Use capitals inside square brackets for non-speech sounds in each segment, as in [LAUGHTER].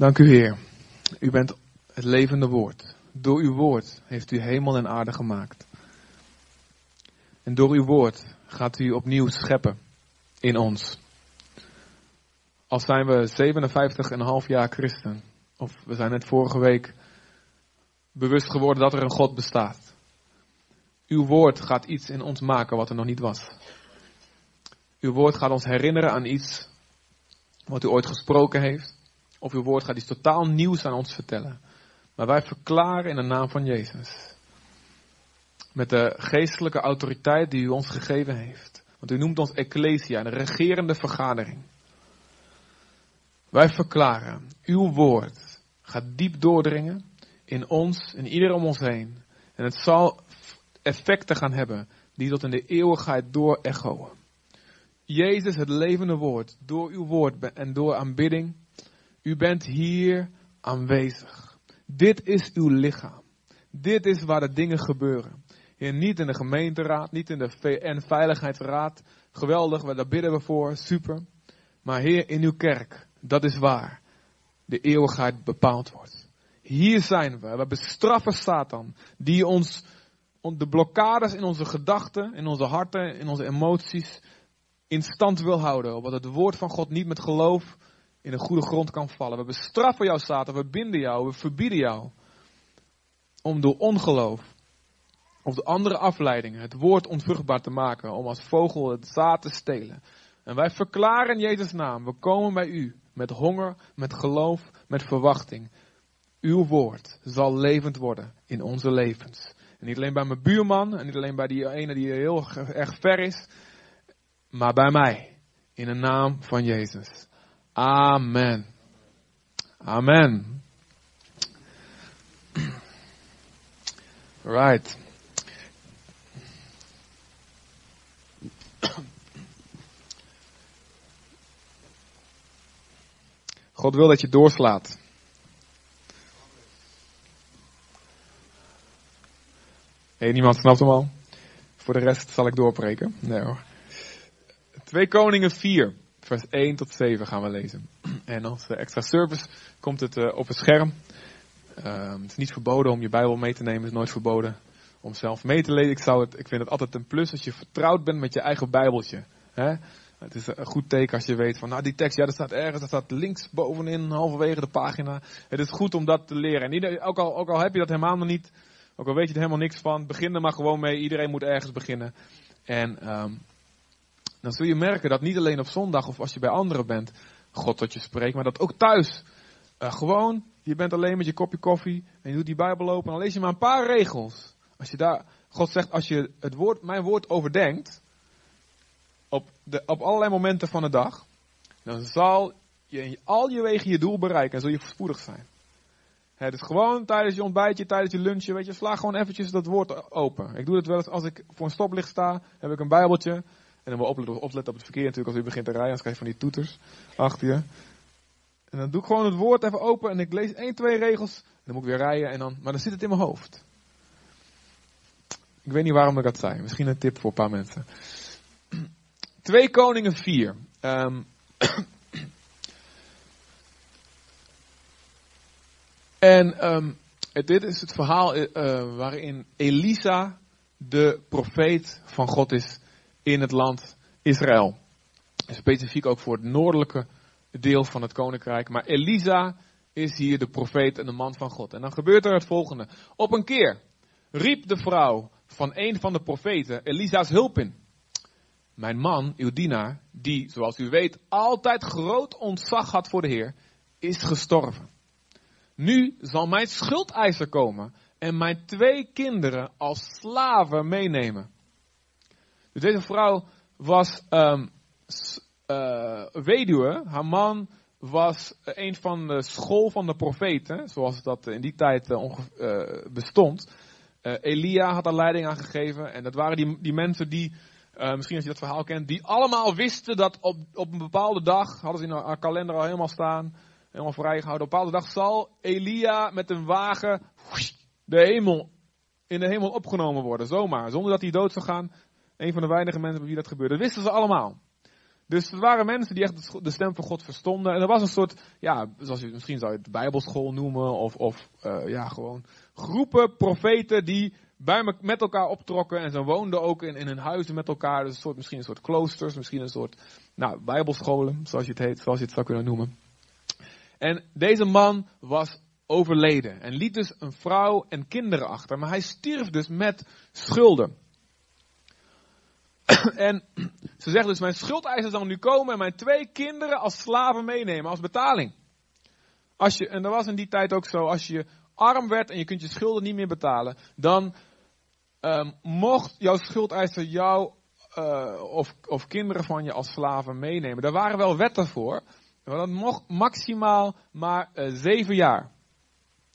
Dank u Heer. U bent het levende woord. Door uw woord heeft u hemel en aarde gemaakt. En door uw woord gaat u opnieuw scheppen in ons. Al zijn we 57,5 jaar christen. Of we zijn net vorige week bewust geworden dat er een God bestaat. Uw woord gaat iets in ons maken wat er nog niet was. Uw woord gaat ons herinneren aan iets wat u ooit gesproken heeft. Of uw woord gaat iets totaal nieuws aan ons vertellen. Maar wij verklaren in de naam van Jezus. Met de geestelijke autoriteit die u ons gegeven heeft. Want u noemt ons Ecclesia, een regerende vergadering. Wij verklaren, uw woord gaat diep doordringen in ons, in ieder om ons heen. En het zal effecten gaan hebben die tot in de eeuwigheid door echoen. Jezus, het levende woord, door uw woord en door aanbidding, u bent hier aanwezig. Dit is uw lichaam. Dit is waar de dingen gebeuren. Heer, niet in de gemeenteraad, niet in de VN-veiligheidsraad. Geweldig, daar bidden we voor, super. Maar Heer, in uw kerk, dat is waar de eeuwigheid bepaald wordt. Hier zijn we. We bestraffen Satan, die ons de blokkades in onze gedachten, in onze harten, in onze emoties in stand wil houden. Opdat het woord van God niet met geloof in een goede grond kan vallen. We bestraffen jou, Satan. We binden jou. We verbieden jou. Om door ongeloof of de andere afleidingen het woord onvruchtbaar te maken. Om als vogel het zaad te stelen. En wij verklaren in Jezus' naam. We komen bij u. Met honger, met geloof, met verwachting. Uw woord zal levend worden in onze levens. En niet alleen bij mijn buurman. En niet alleen bij die ene die heel erg ver is. Maar bij mij. In de naam van Jezus. Amen. Amen. Right. God wil dat je doorslaat. Hey, niemand snapt hem al? Voor de rest zal ik doorpreken. Nee hoor. 2 Koningen 4 vers 1 tot 7 gaan we lezen. [CLEARS THROAT] En als extra service komt het uh, op het scherm. Uh, het is niet verboden om je Bijbel mee te nemen, het is nooit verboden om zelf mee te lezen. Ik, zou het, ik vind het altijd een plus als je vertrouwd bent met je eigen Bijbeltje. Het is een goed teken als je weet van, nou die tekst, ja dat staat ergens, dat staat links bovenin, halverwege de pagina. Het is goed om dat te leren. En ieder, ook, al, ook al heb je dat helemaal nog niet, ook al weet je er helemaal niks van, begin er maar gewoon mee. Iedereen moet ergens beginnen. En um, dan zul je merken dat niet alleen op zondag of als je bij anderen bent, God tot je spreekt, maar dat ook thuis. Uh, gewoon, je bent alleen met je kopje koffie en je doet die Bijbel open en dan lees je maar een paar regels. Als je daar, God zegt, als je het woord, mijn woord overdenkt, op, de, op allerlei momenten van de dag, dan zal je in al je wegen je doel bereiken en zul je voorspoedig zijn. Het is gewoon tijdens je ontbijtje, tijdens je lunchje, weet je, sla gewoon eventjes dat woord open. Ik doe het wel eens als ik voor een stoplicht sta, heb ik een bijbeltje, en dan moet opletten, opletten op het verkeer natuurlijk als u begint te rijden, anders krijg je van die toeters achter je. En dan doe ik gewoon het woord even open en ik lees één, twee regels. En dan moet ik weer rijden en dan, maar dan zit het in mijn hoofd. Ik weet niet waarom ik dat zei. Misschien een tip voor een paar mensen. [CLEARS THROAT] 2 Koningen 4. Um, [CLEARS THROAT] en um, dit is het verhaal uh, waarin Elisa de profeet van God is in het land Israël. Specifiek ook voor het noordelijke deel van het koninkrijk. Maar Elisa is hier de profeet en de man van God. En dan gebeurt er het volgende. Op een keer riep de vrouw van een van de profeten Elisa's hulp in. Mijn man, uw dienaar, die, zoals u weet, altijd groot ontzag had voor de Heer, is gestorven. Nu zal mijn schuldeiser komen en mijn twee kinderen als slaven meenemen. Dus deze vrouw was um, uh, weduwe. Haar man was een van de school van de profeten, zoals dat in die tijd uh, bestond. Elia had daar leiding aan gegeven. En dat waren die, die mensen die, misschien als je dat verhaal kent, die allemaal wisten dat op, op een bepaalde dag, hadden ze in haar kalender al helemaal staan, helemaal vrijgehouden. Op een bepaalde dag zal Elia met een wagen de hemel, in de hemel opgenomen worden. Zomaar, zonder dat hij dood zou gaan. Een van de weinige mensen bij wie dat gebeurde. Dat wisten ze allemaal. Dus er waren mensen die echt de stem van God verstonden. En er was een soort, ja, zoals je misschien zou je het bijbelschool noemen. Of, of uh, ja, gewoon groepen profeten die bij me, met elkaar optrokken. En ze woonden ook in, in hun huizen met elkaar. Dus een soort, misschien een soort kloosters, misschien een soort nou, bijbelscholen, zoals je het heet, zoals je het zou kunnen noemen. En deze man was overleden en liet dus een vrouw en kinderen achter. Maar hij stierf dus met schulden. [COUGHS] en ze zegt dus, mijn schuldeiser zal nu komen en mijn twee kinderen als slaven meenemen, als betaling. Als je, en dat was in die tijd ook zo, als je arm werd en je kunt je schulden niet meer betalen, dan um, mocht jouw schuldeiser jou uh, of, of kinderen van je als slaven meenemen. Daar waren wel wetten voor, maar dat mocht maximaal maar uh, zeven jaar.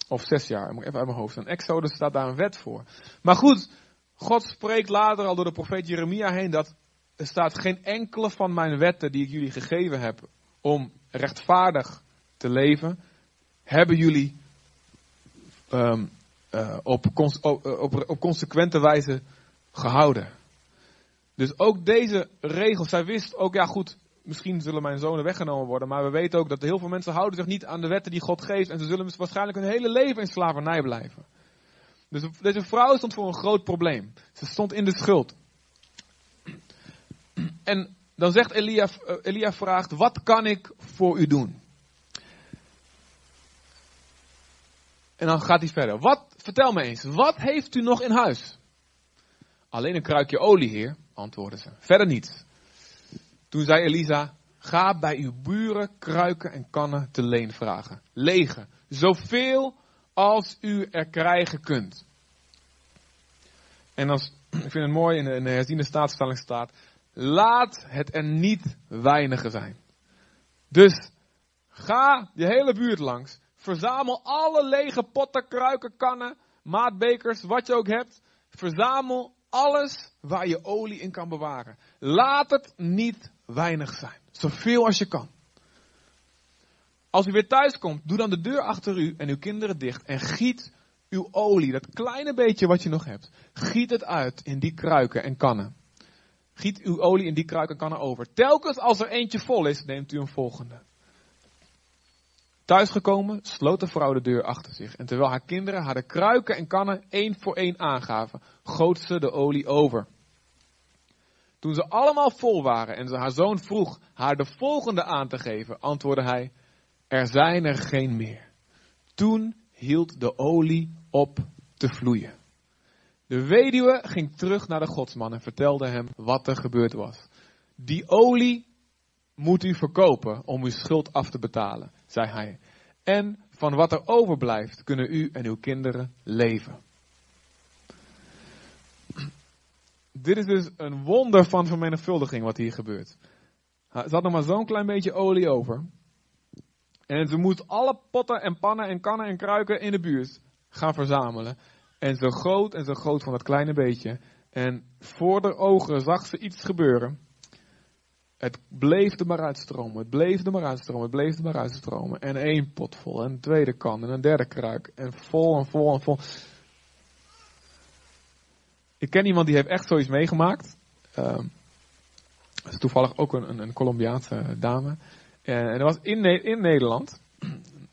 Of zes jaar, moet even uit mijn hoofd. In Exodus staat daar een wet voor. Maar goed, God spreekt later al door de profeet Jeremia heen dat er staat geen enkele van mijn wetten die ik jullie gegeven heb om rechtvaardig te leven, hebben jullie um, uh, op, op, op, op consequente wijze gehouden. Dus ook deze regels, zij wist ook, ja goed, misschien zullen mijn zonen weggenomen worden, maar we weten ook dat heel veel mensen houden zich niet aan de wetten die God geeft en ze zullen waarschijnlijk hun hele leven in slavernij blijven. Dus deze vrouw stond voor een groot probleem. Ze stond in de schuld. En dan zegt Elia, eh, Elia vraagt, wat kan ik voor u doen? En dan gaat hij verder. Wat, vertel me eens, wat heeft u nog in huis? Alleen een kruikje olie, heer, antwoordde ze. Verder niets. Toen zei Elisa, ga bij uw buren kruiken en kannen te leen vragen. Lege, zoveel als u er krijgen kunt. En als, [CLEARS THROAT] ik vind het mooi, in de, in de herziende staatsstelling staat, laat het er niet weinigen zijn. Dus ga je hele buurt langs, verzamel alle lege potten, kruiken, kannen, maatbekers, wat je ook hebt. Verzamel alles waar je olie in kan bewaren. Laat het niet weinig zijn. Zoveel als je kan. Als u weer thuis komt, doe dan de deur achter u en uw kinderen dicht en giet uw olie, dat kleine beetje wat je nog hebt, giet het uit in die kruiken en kannen. Giet uw olie in die kruiken en kannen over. Telkens als er eentje vol is, neemt u een volgende. Thuisgekomen sloot de vrouw de deur achter zich en terwijl haar kinderen haar de kruiken en kannen één voor één aangaven, goot ze de olie over. Toen ze allemaal vol waren en ze haar zoon vroeg haar de volgende aan te geven, antwoordde hij, er zijn er geen meer. Toen hield de olie op te vloeien. De weduwe ging terug naar de godsman en vertelde hem wat er gebeurd was. Die olie moet u verkopen om uw schuld af te betalen, zei hij. En van wat er overblijft kunnen u en uw kinderen leven. Dit is dus een wonder van vermenigvuldiging wat hier gebeurt. Ze had nog maar zo'n klein beetje olie over. En ze moest alle potten en pannen en kannen en kruiken in de buurt gaan verzamelen. En zo groot en zo groot van dat kleine beetje. En voor de ogen zag ze iets gebeuren. Het bleef er maar uitstromen, het bleef er maar uitstromen, het bleef er maar uitstromen. En één pot vol, en een tweede kan, en een derde kruik. En vol en vol en vol. Ik ken iemand die heeft echt zoiets meegemaakt. Is toevallig ook een, een, een Colombiaanse dame. En, en dat was in, in Nederland.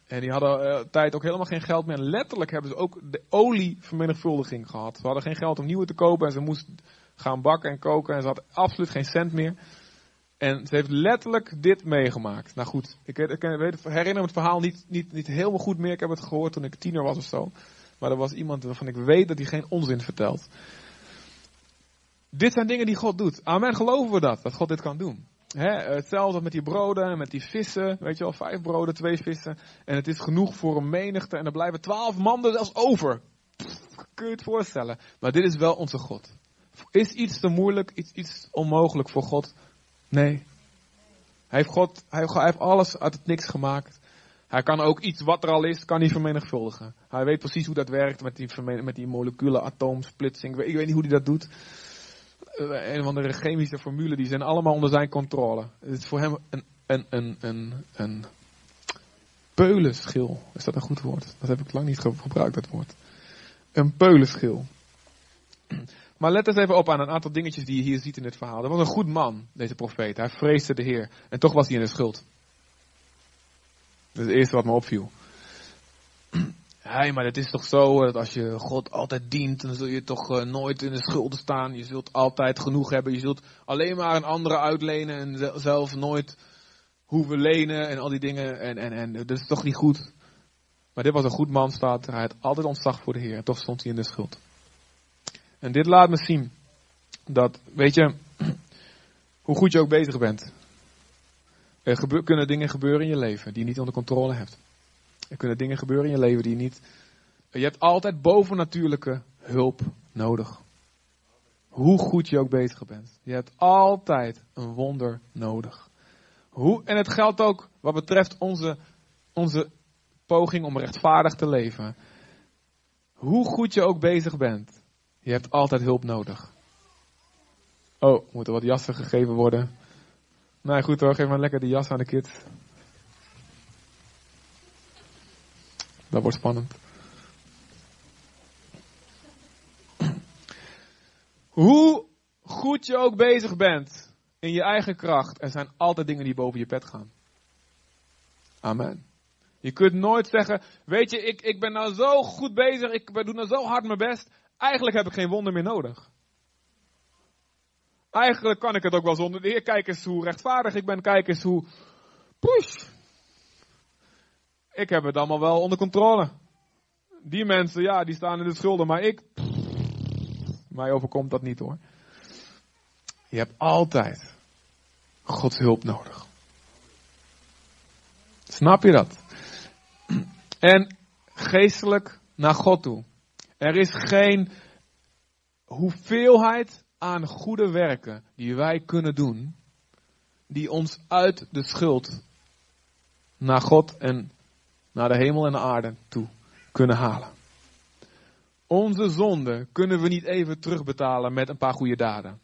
En die hadden uh, tijd ook helemaal geen geld meer. En letterlijk hebben ze ook de olievermenigvuldiging gehad. Ze hadden geen geld om nieuwe te kopen. En ze moest gaan bakken en koken. En ze had absoluut geen cent meer. En ze heeft letterlijk dit meegemaakt. Nou goed, ik, ik, ik weet, herinner me het verhaal niet, niet, niet helemaal goed meer. Ik heb het gehoord toen ik tiener was of zo. Maar er was iemand waarvan ik weet dat hij geen onzin vertelt. Dit zijn dingen die God doet. Amen, geloven we dat, dat God dit kan doen. Hetzelfde met die broden, met die vissen. Weet je wel, vijf broden, twee vissen. En het is genoeg voor een menigte. En er blijven twaalf mannen zelfs over. kun je het voorstellen? Maar dit is wel onze God. Is iets te moeilijk, iets, iets onmogelijk voor God? Nee. Hij heeft, God, hij heeft alles uit het niks gemaakt. Hij kan ook iets wat er al is, kan hij vermenigvuldigen. Hij weet precies hoe dat werkt met die, met die moleculen, atoomsplitsing. Ik weet niet hoe hij dat doet. Eh, een van de chemische formules, die zijn allemaal onder zijn controle. Het is voor hem een, een, een, een, een peulenschil. Is dat een goed woord? Dat heb ik lang niet gebruikt, dat woord. Een peulenschil. Maar let eens even op aan een aantal dingetjes die je hier ziet in dit verhaal. Er was een goed man, deze profeet. Hij vreesde de Heer. En toch was hij in de schuld. Dat is het eerste wat me opviel. Hé, maar het is toch zo dat als je God altijd dient, dan zul je toch uh, nooit in de schulden staan. Je zult altijd genoeg hebben. Je zult alleen maar een andere uitlenen en zelf nooit hoeven lenen en al die dingen. En, en, en dat is toch niet goed. Maar dit was een goed man, staat. Hij had altijd ontzag voor de Heer. En toch stond hij in de schuld. En dit laat me zien dat, weet je, [CLEARS THROAT] hoe goed je ook bezig bent. Er kunnen dingen gebeuren in je leven die je niet onder controle hebt. Er kunnen dingen gebeuren in je leven die je niet. Je hebt altijd bovennatuurlijke hulp nodig. Hoe goed je ook bezig bent. Je hebt altijd een wonder nodig. Hoe, en het geldt ook wat betreft onze, onze poging om rechtvaardig te leven. Hoe goed je ook bezig bent. Je hebt altijd hulp nodig. Oh, moeten wat jassen gegeven worden? Nou goed hoor, geef maar lekker die jas aan de kids. Dat wordt spannend. Hoe goed je ook bezig bent in je eigen kracht, er zijn altijd dingen die boven je pet gaan. Amen. Je kunt nooit zeggen, weet je, ik, ik ben nou zo goed bezig, ik doe nou zo hard mijn best, eigenlijk heb ik geen wonder meer nodig. Eigenlijk kan ik het ook wel zonder de Heer. Kijk eens hoe rechtvaardig ik ben, kijk eens hoe, push, ik heb het allemaal wel onder controle. Die mensen, ja, die staan in de schulden, maar ik. mij overkomt dat niet hoor. Je hebt altijd Gods hulp nodig. Snap je dat? En geestelijk naar God toe. Er is geen hoeveelheid aan goede werken die wij kunnen doen, die ons uit de schuld naar God en naar de hemel en de aarde toe kunnen halen. Onze zonde kunnen we niet even terugbetalen met een paar goede daden.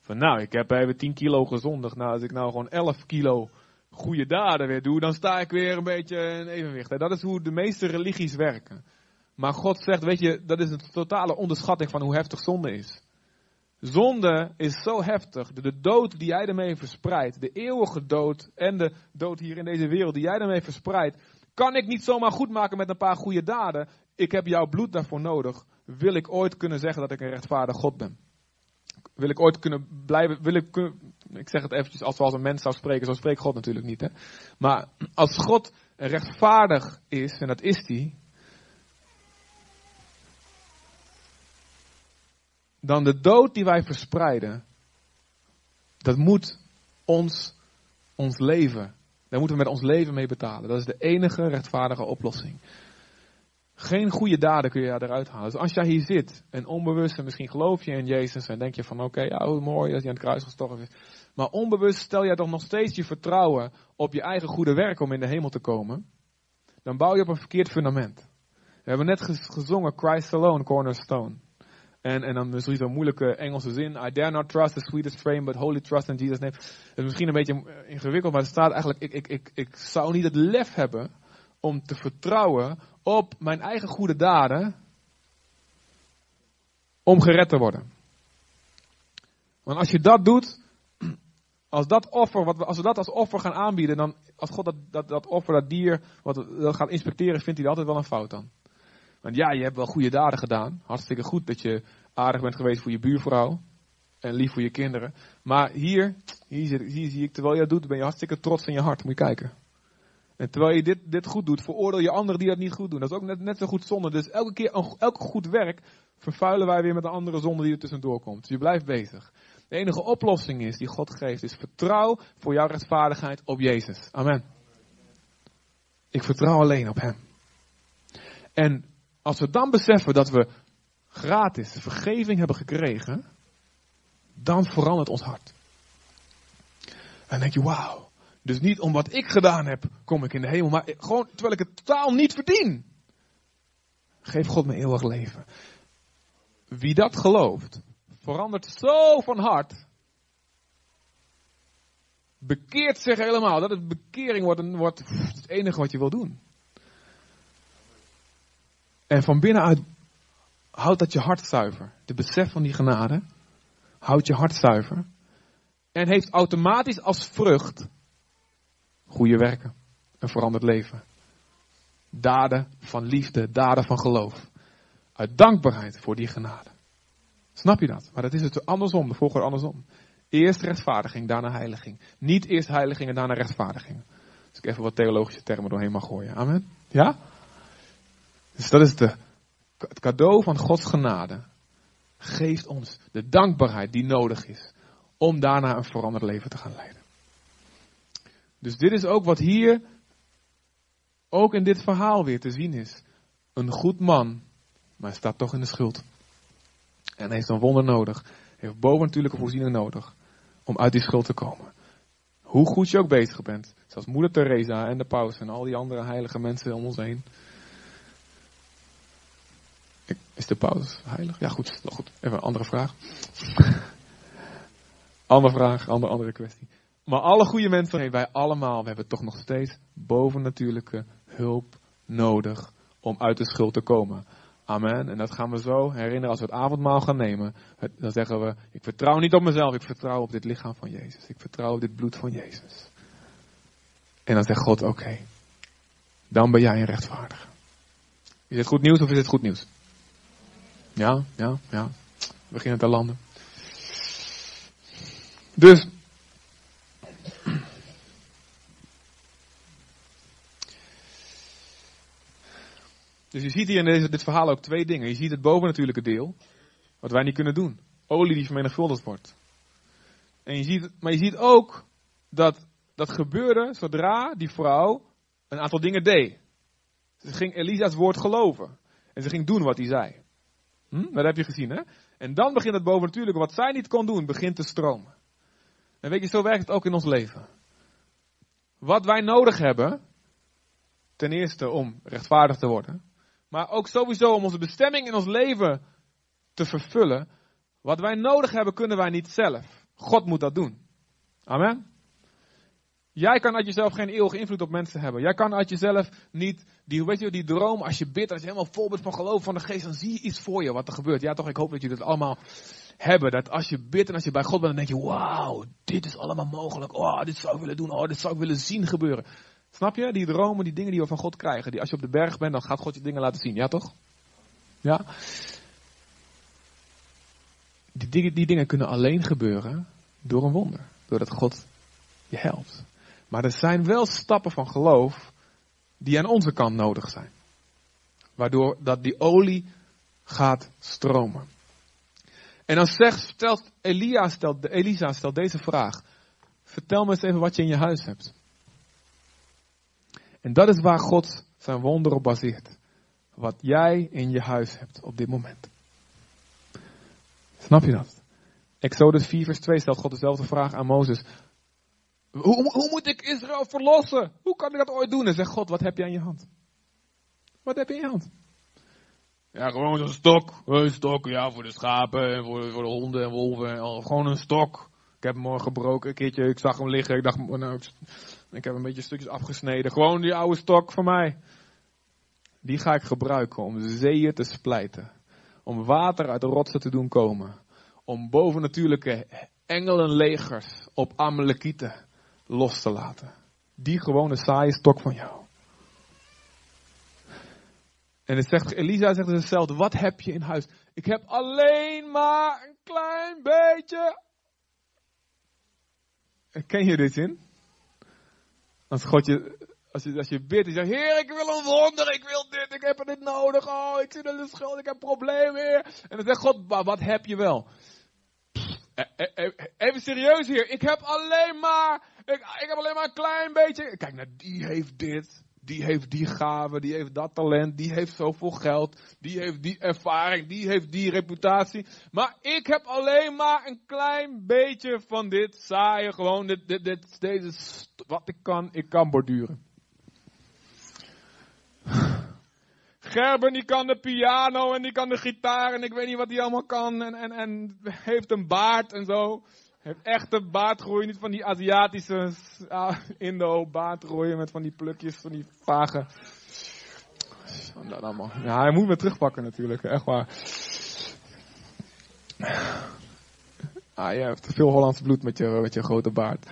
Van nou, ik heb even 10 kilo gezondigd. Nou, als ik nou gewoon 11 kilo goede daden weer doe, dan sta ik weer een beetje in evenwicht. Dat is hoe de meeste religies werken. Maar God zegt, weet je, dat is een totale onderschatting van hoe heftig zonde is. Zonde is zo heftig. De dood die jij ermee verspreidt, de eeuwige dood en de dood hier in deze wereld die jij ermee verspreidt, kan ik niet zomaar goed maken met een paar goede daden. Ik heb jouw bloed daarvoor nodig. Wil ik ooit kunnen zeggen dat ik een rechtvaardig God ben? Wil ik ooit kunnen blijven, wil ik, ik zeg het eventjes als we als een mens zou spreken, zo spreekt God natuurlijk niet. Hè? Maar als God rechtvaardig is, en dat is hij, dan de dood die wij verspreiden, dat moet ons, ons leven daar moeten we met ons leven mee betalen. Dat is de enige rechtvaardige oplossing. Geen goede daden kun je eruit halen. Dus als jij hier zit en onbewust, en misschien geloof je in Jezus en denk je van oké, ja, hoe mooi dat hij aan het kruis gestorven is. Maar onbewust stel jij toch nog steeds je vertrouwen op je eigen goede werk om in de hemel te komen. Dan bouw je op een verkeerd fundament. We hebben net gezongen Christ Alone, Cornerstone. En, en dan misschien zo'n moeilijke Engelse zin. I dare not trust the sweetest frame, but holy trust in Jesus' name. Het is misschien een beetje ingewikkeld, maar het staat eigenlijk, ik, ik, ik, ik zou niet het lef hebben om te vertrouwen op mijn eigen goede daden om gered te worden. Want als je dat doet, [CLEARS THROAT] als, dat offer, wat we, als we dat als offer gaan aanbieden, dan als God dat, dat, dat offer, dat dier, wat dat gaat inspecteren, vindt hij er altijd wel een fout aan. Want ja, je hebt wel goede daden gedaan. Hartstikke goed dat je aardig bent geweest voor je buurvrouw. En lief voor je kinderen. Maar hier, hier, hier zie ik, terwijl je dat doet, ben je hartstikke trots in je hart. Moet je kijken. En terwijl je dit, dit goed doet, veroordeel je anderen die dat niet goed doen. Dat is ook net, net zo goed zonde. Dus elke keer, elk goed werk, vervuilen wij weer met een andere zonde die er tussendoor komt. Dus je blijft bezig. De enige oplossing is, die God geeft, is vertrouw voor jouw rechtvaardigheid op Jezus. Amen. Ik vertrouw alleen op Hem. En als we dan beseffen dat we gratis vergeving hebben gekregen, dan verandert ons hart. En dan denk je, wauw. Dus niet om wat ik gedaan heb, kom ik in de hemel, maar gewoon terwijl ik het totaal niet verdien. Geef God mijn eeuwig leven. Wie dat gelooft, verandert zo van hart. Bekeert zich helemaal. Dat het bekering wordt, wordt het enige wat je wil doen. En van binnenuit houd dat je hart zuiver. De besef van die genade houdt je hart zuiver. En heeft automatisch als vrucht goede werken. Een veranderd leven. Daden van liefde, daden van geloof. Uit dankbaarheid voor die genade. Snap je dat? Maar dat is het andersom, de volgorde andersom. Eerst rechtvaardiging, daarna heiliging. Niet eerst heiliging en daarna rechtvaardiging. Dus ik even wat theologische termen doorheen mag gooien. Amen. Ja? Dus dat is de, het cadeau van Gods genade. Geeft ons de dankbaarheid die nodig is. Om daarna een veranderd leven te gaan leiden. Dus dit is ook wat hier, ook in dit verhaal weer te zien is. Een goed man, maar staat toch in de schuld. En heeft een wonder nodig. Heeft bovennatuurlijke voorziening nodig. Om uit die schuld te komen. Hoe goed je ook bezig bent. Zoals moeder Teresa en de paus en al die andere heilige mensen om ons heen. Is de paus heilig? Ja, goed. goed. Even een andere vraag. [LAUGHS] andere vraag, andere, andere kwestie. Maar alle goede mensen, wij allemaal, we hebben toch nog steeds bovennatuurlijke hulp nodig om uit de schuld te komen. Amen. En dat gaan we zo herinneren als we het avondmaal gaan nemen. Dan zeggen we, ik vertrouw niet op mezelf, ik vertrouw op dit lichaam van Jezus. Ik vertrouw op dit bloed van Jezus. En dan zegt God, oké, dan ben jij een rechtvaardige. Is het goed nieuws of is het goed nieuws? Ja, ja, ja. We beginnen te landen. Dus. Dus je ziet hier in deze, dit verhaal ook twee dingen. Je ziet het bovennatuurlijke deel, wat wij niet kunnen doen. Olie die vermenigvuldigd wordt. En je ziet, maar je ziet ook dat dat gebeurde zodra die vrouw een aantal dingen deed. Ze ging Elisa's woord geloven. En ze ging doen wat hij zei. Hm? Dat heb je gezien, hè? En dan begint het bovennatuurlijke, wat zij niet kon doen, begint te stromen. En weet je, zo werkt het ook in ons leven. Wat wij nodig hebben, ten eerste om rechtvaardig te worden, maar ook sowieso om onze bestemming in ons leven te vervullen. Wat wij nodig hebben, kunnen wij niet zelf. God moet dat doen. Amen. Jij kan uit jezelf geen eeuwige invloed op mensen hebben. Jij kan uit jezelf niet, die, weet je, die droom, als je bidt, als je helemaal vol bent van geloof van de geest, dan zie je iets voor je wat er gebeurt. Ja toch, ik hoop dat jullie dat allemaal hebben. Dat als je bidt en als je bij God bent, dan denk je, wauw, dit is allemaal mogelijk. Oh, dit zou ik willen doen. Oh, dit zou ik willen zien gebeuren. Snap je? Die dromen, die dingen die we van God krijgen. Die als je op de berg bent, dan gaat God je dingen laten zien. Ja toch? Ja? Die dingen, die dingen kunnen alleen gebeuren door een wonder. Doordat God je helpt. Maar er zijn wel stappen van geloof die aan onze kant nodig zijn. Waardoor dat die olie gaat stromen. En dan zegt, stelt Elia stelt, Elisa stelt deze vraag. Vertel me eens even wat je in je huis hebt. En dat is waar God zijn wonder op baseert. Wat jij in je huis hebt op dit moment. Snap je dat? Exodus 4 vers 2 stelt God dezelfde vraag aan Mozes. Hoe, hoe moet ik Israël verlossen? Hoe kan ik dat ooit doen? En zegt God, wat heb je aan je hand? Wat heb je in je hand? Ja, gewoon een stok. Een stok, ja, voor de schapen en voor, voor de honden en wolven. Gewoon een stok. Ik heb hem morgen gebroken een keertje. Ik zag hem liggen. Ik dacht, nou, ik, ik heb een beetje stukjes afgesneden. Gewoon die oude stok van mij. Die ga ik gebruiken om zeeën te splijten. Om water uit de rotsen te doen komen. Om bovennatuurlijke engelenlegers op Amalekieten los te laten. Die gewone saaie stok van jou. En het zegt, Elisa zegt hetzelfde. Wat heb je in huis? Ik heb alleen maar een klein beetje. Ken je dit in? Als God je, als je, als je bidt en zegt, Heer, ik wil een wonder, ik wil dit, ik heb dit nodig, oh, ik zit in de schuld, ik heb problemen, Heer. En dan zegt God, wat heb je wel? E, e, e, even serieus hier, ik heb alleen maar ik, ik heb alleen maar een klein beetje. Kijk, nou, die heeft dit. Die heeft die gave, die heeft dat talent, die heeft zoveel geld, die heeft die ervaring, die heeft die reputatie. Maar ik heb alleen maar een klein beetje van dit saaie, gewoon dit, dit, dit, deze, wat ik kan, ik kan borduren. Gerben die kan de piano en die kan de gitaar en ik weet niet wat hij allemaal kan en, en, en heeft een baard en zo heeft echte baardgroei, niet van die Aziatische uh, Indo baardgroeien met van die plukjes, van die vage. Dat allemaal. Ja, hij moet me terugpakken natuurlijk, echt waar. Ah, je hebt veel Hollands bloed met je, met je grote baard.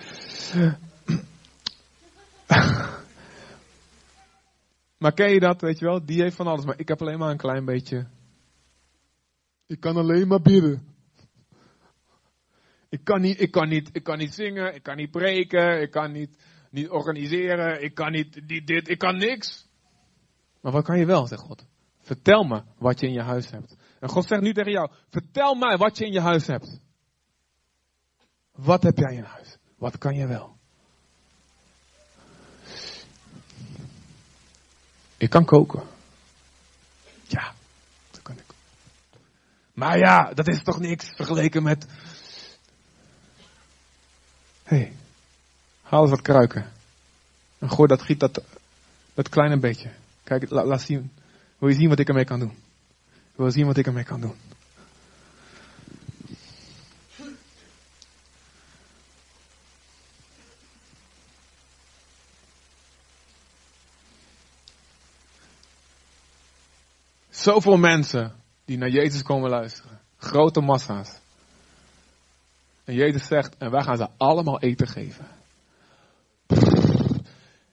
maar ken je dat, weet je wel? Die heeft van alles, maar ik heb alleen maar een klein beetje. Ik kan alleen maar bidden. Ik kan niet, ik kan niet, ik kan niet zingen, ik kan niet preken, ik kan niet, niet organiseren, ik kan niet dit, dit, ik kan niks. Maar wat kan je wel, zegt God? Vertel me wat je in je huis hebt. En God zegt nu tegen jou, vertel mij wat je in je huis hebt. Wat heb jij in huis? Wat kan je wel? Ik kan koken. Ja, dat kan ik. Maar ja, dat is toch niks vergeleken met. Hé, hey, haal eens wat kruiken. En gooi dat, giet dat, dat kleine beetje. Kijk, laat zien. Wil je zien wat ik ermee kan doen? Wil je zien wat ik ermee kan doen? Zoveel mensen die naar Jezus komen luisteren. Grote massa's. En Jezus zegt, en wij gaan ze allemaal eten geven.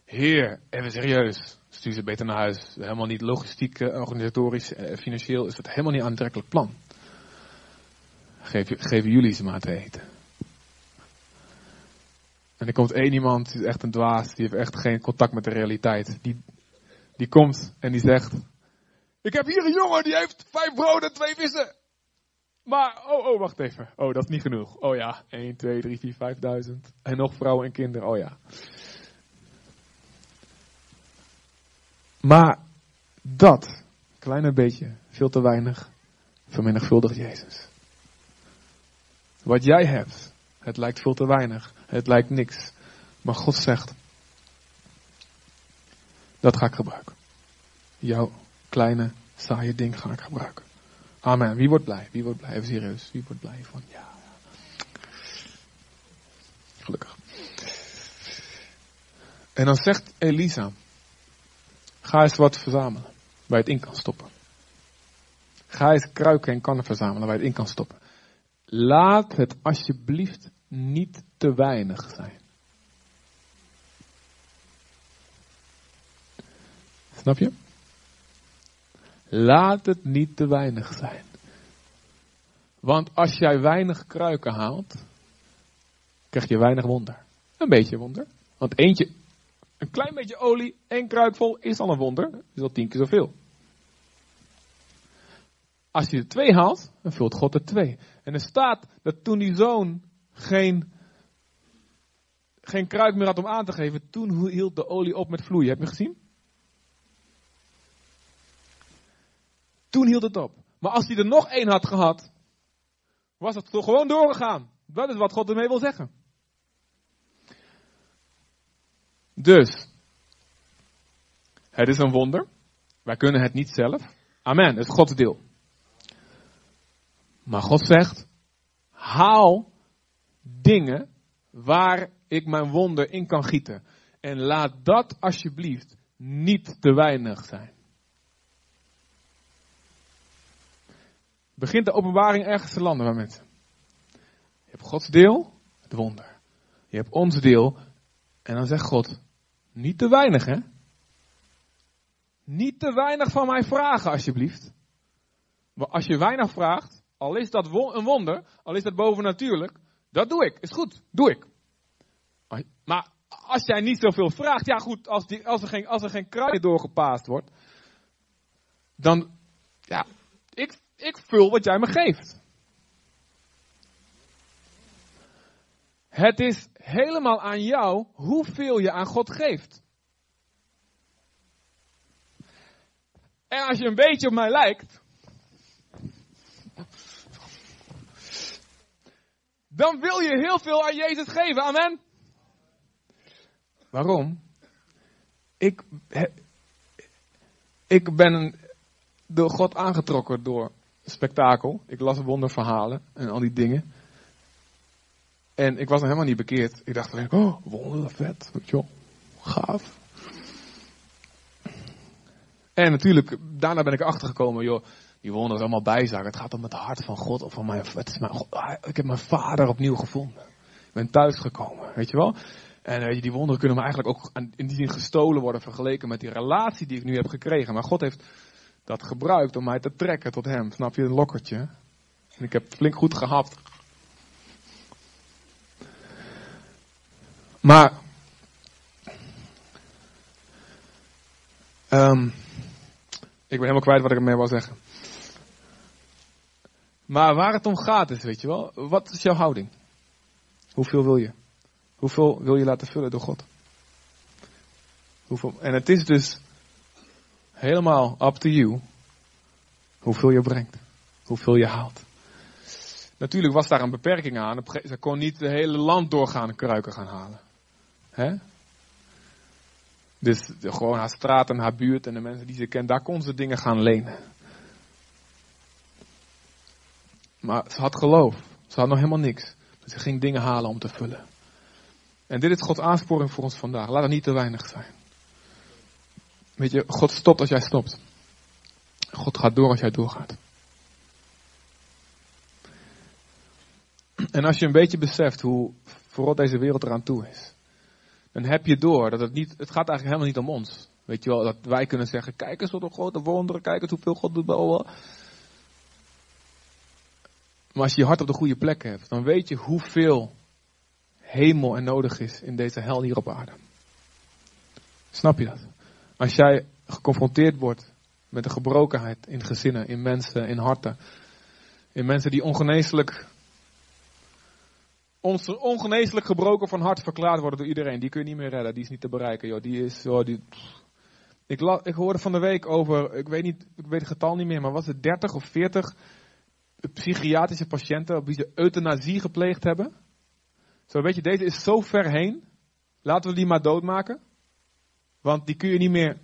Heer, even serieus. Stuur ze beter naar huis. Helemaal niet logistiek, eh, organisatorisch, financieel is het helemaal niet aantrekkelijk plan. Geef, geven jullie ze maar te eten. En er komt één iemand, die is echt een dwaas, die heeft echt geen contact met de realiteit. Die, die komt en die zegt, ik heb hier een jongen die heeft vijf broden en twee vissen. Maar, oh, oh, wacht even. Oh, dat is niet genoeg. Oh ja, 1, 2, 3, 4, 5000. En nog vrouwen en kinderen, oh ja. Maar dat, kleine beetje, veel te weinig, vermenigvuldigt Jezus. Wat jij hebt, het lijkt veel te weinig, het lijkt niks. Maar God zegt, dat ga ik gebruiken. Jouw kleine, saaie ding ga ik gebruiken. Amen. Wie wordt blij? Wie wordt blij? Even serieus. Wie wordt blij van? Ja. Gelukkig. En dan zegt Elisa, ga eens wat verzamelen waar je het in kan stoppen. Ga eens kruiken en kannen verzamelen waar je het in kan stoppen. Laat het alsjeblieft niet te weinig zijn. Snap je? Laat het niet te weinig zijn. Want als jij weinig kruiken haalt, krijg je weinig wonder. Een beetje wonder. Want eentje, een klein beetje olie, één kruikvol is al een wonder. Is al tien keer zoveel. Als je er twee haalt, dan vult God er twee. En er staat dat toen die zoon geen, geen kruik meer had om aan te geven, toen hield de olie op met vloeien. Heb je gezien? Toen hield het op. Maar als hij er nog één had gehad, was het toch gewoon doorgegaan. Dat is wat God ermee wil zeggen. Dus, het is een wonder. Wij kunnen het niet zelf. Amen, het is Gods deel. Maar God zegt, haal dingen waar ik mijn wonder in kan gieten. En laat dat alsjeblieft niet te weinig zijn. Begint de openbaring ergens te landen mensen. Je hebt Gods deel, het wonder. Je hebt ons deel. En dan zegt God, niet te weinig hè. Niet te weinig van mij vragen alsjeblieft. Maar als je weinig vraagt, al is dat een wonder, al is dat bovennatuurlijk, dat doe ik. Is goed, doe ik. Maar als jij niet zoveel vraagt, ja goed, als, die, als er geen, als er geen kruid doorgepaast wordt, dan, ja, ik, ik vul wat jij me geeft. Het is helemaal aan jou hoeveel je aan God geeft. En als je een beetje op mij lijkt, dan wil je heel veel aan Jezus geven. Amen. Waarom? Ik, ik ben door God aangetrokken door spektakel. Ik las wonderverhalen en al die dingen. En ik was nog helemaal niet bekeerd. Ik dacht alleen, oh, wonder, vet, wel, gaaf. En natuurlijk, daarna ben ik achtergekomen, joh, Die wonderen allemaal bijzaken. Het gaat om het hart van God of van mijn, het is mijn God. Ah, Ik heb mijn vader opnieuw gevonden. Ik ben thuisgekomen, weet je wel. En weet je, die wonderen kunnen me eigenlijk ook in die zin gestolen worden vergeleken met die relatie die ik nu heb gekregen. Maar God heeft dat gebruikt om mij te trekken tot hem. Snap je, een lokkertje. En ik heb flink goed gehapt. Maar. ehm, ik ben helemaal kwijt wat ik ermee wil zeggen. Maar waar het om gaat is, weet je wel, wat is jouw houding? Hoeveel wil je? Hoeveel wil je laten vullen door God? Hoeveel, en het is dus helemaal up to you hoeveel je brengt, hoeveel je haalt. Natuurlijk was daar een beperking aan. Ze kon niet het hele land doorgaan kruiken gaan halen. Dus gewoon haar straat en haar buurt en de mensen die ze kent, daar kon ze dingen gaan lenen. Maar ze had geloof. Ze had nog helemaal niks. Maar ze ging dingen halen om te vullen. En dit is Gods aansporing voor ons vandaag. Laat het niet te weinig zijn. Weet je, God stopt als jij stopt. God gaat door als jij doorgaat. En als je een beetje beseft hoe vooral deze wereld eraan toe is, dan heb je door dat het niet, het gaat eigenlijk helemaal niet om ons. Weet je wel, dat wij kunnen zeggen, kijk eens wat een grote wonderen, kijk eens hoeveel God doet bij ons. Maar als je je hart op de goede plek hebt, dan weet je hoeveel hemel er nodig is in deze hel hier op aarde. Snap je dat? Als jij geconfronteerd wordt met de gebrokenheid in gezinnen, in mensen, in harten, in mensen die ongeneeslijk, ongeneeslijk gebroken van hart verklaard worden door iedereen, die kun je niet meer redden, die is niet te bereiken, joh. die is, joh, die, ik, ik hoorde van de week over, ik weet, niet, ik weet het getal niet meer, maar was het 30 of 40 psychiatrische patiënten op wie ze euthanasie gepleegd hebben? Zo weet je, deze is zo ver heen. Laten we die maar doodmaken. Want die kun je niet meer.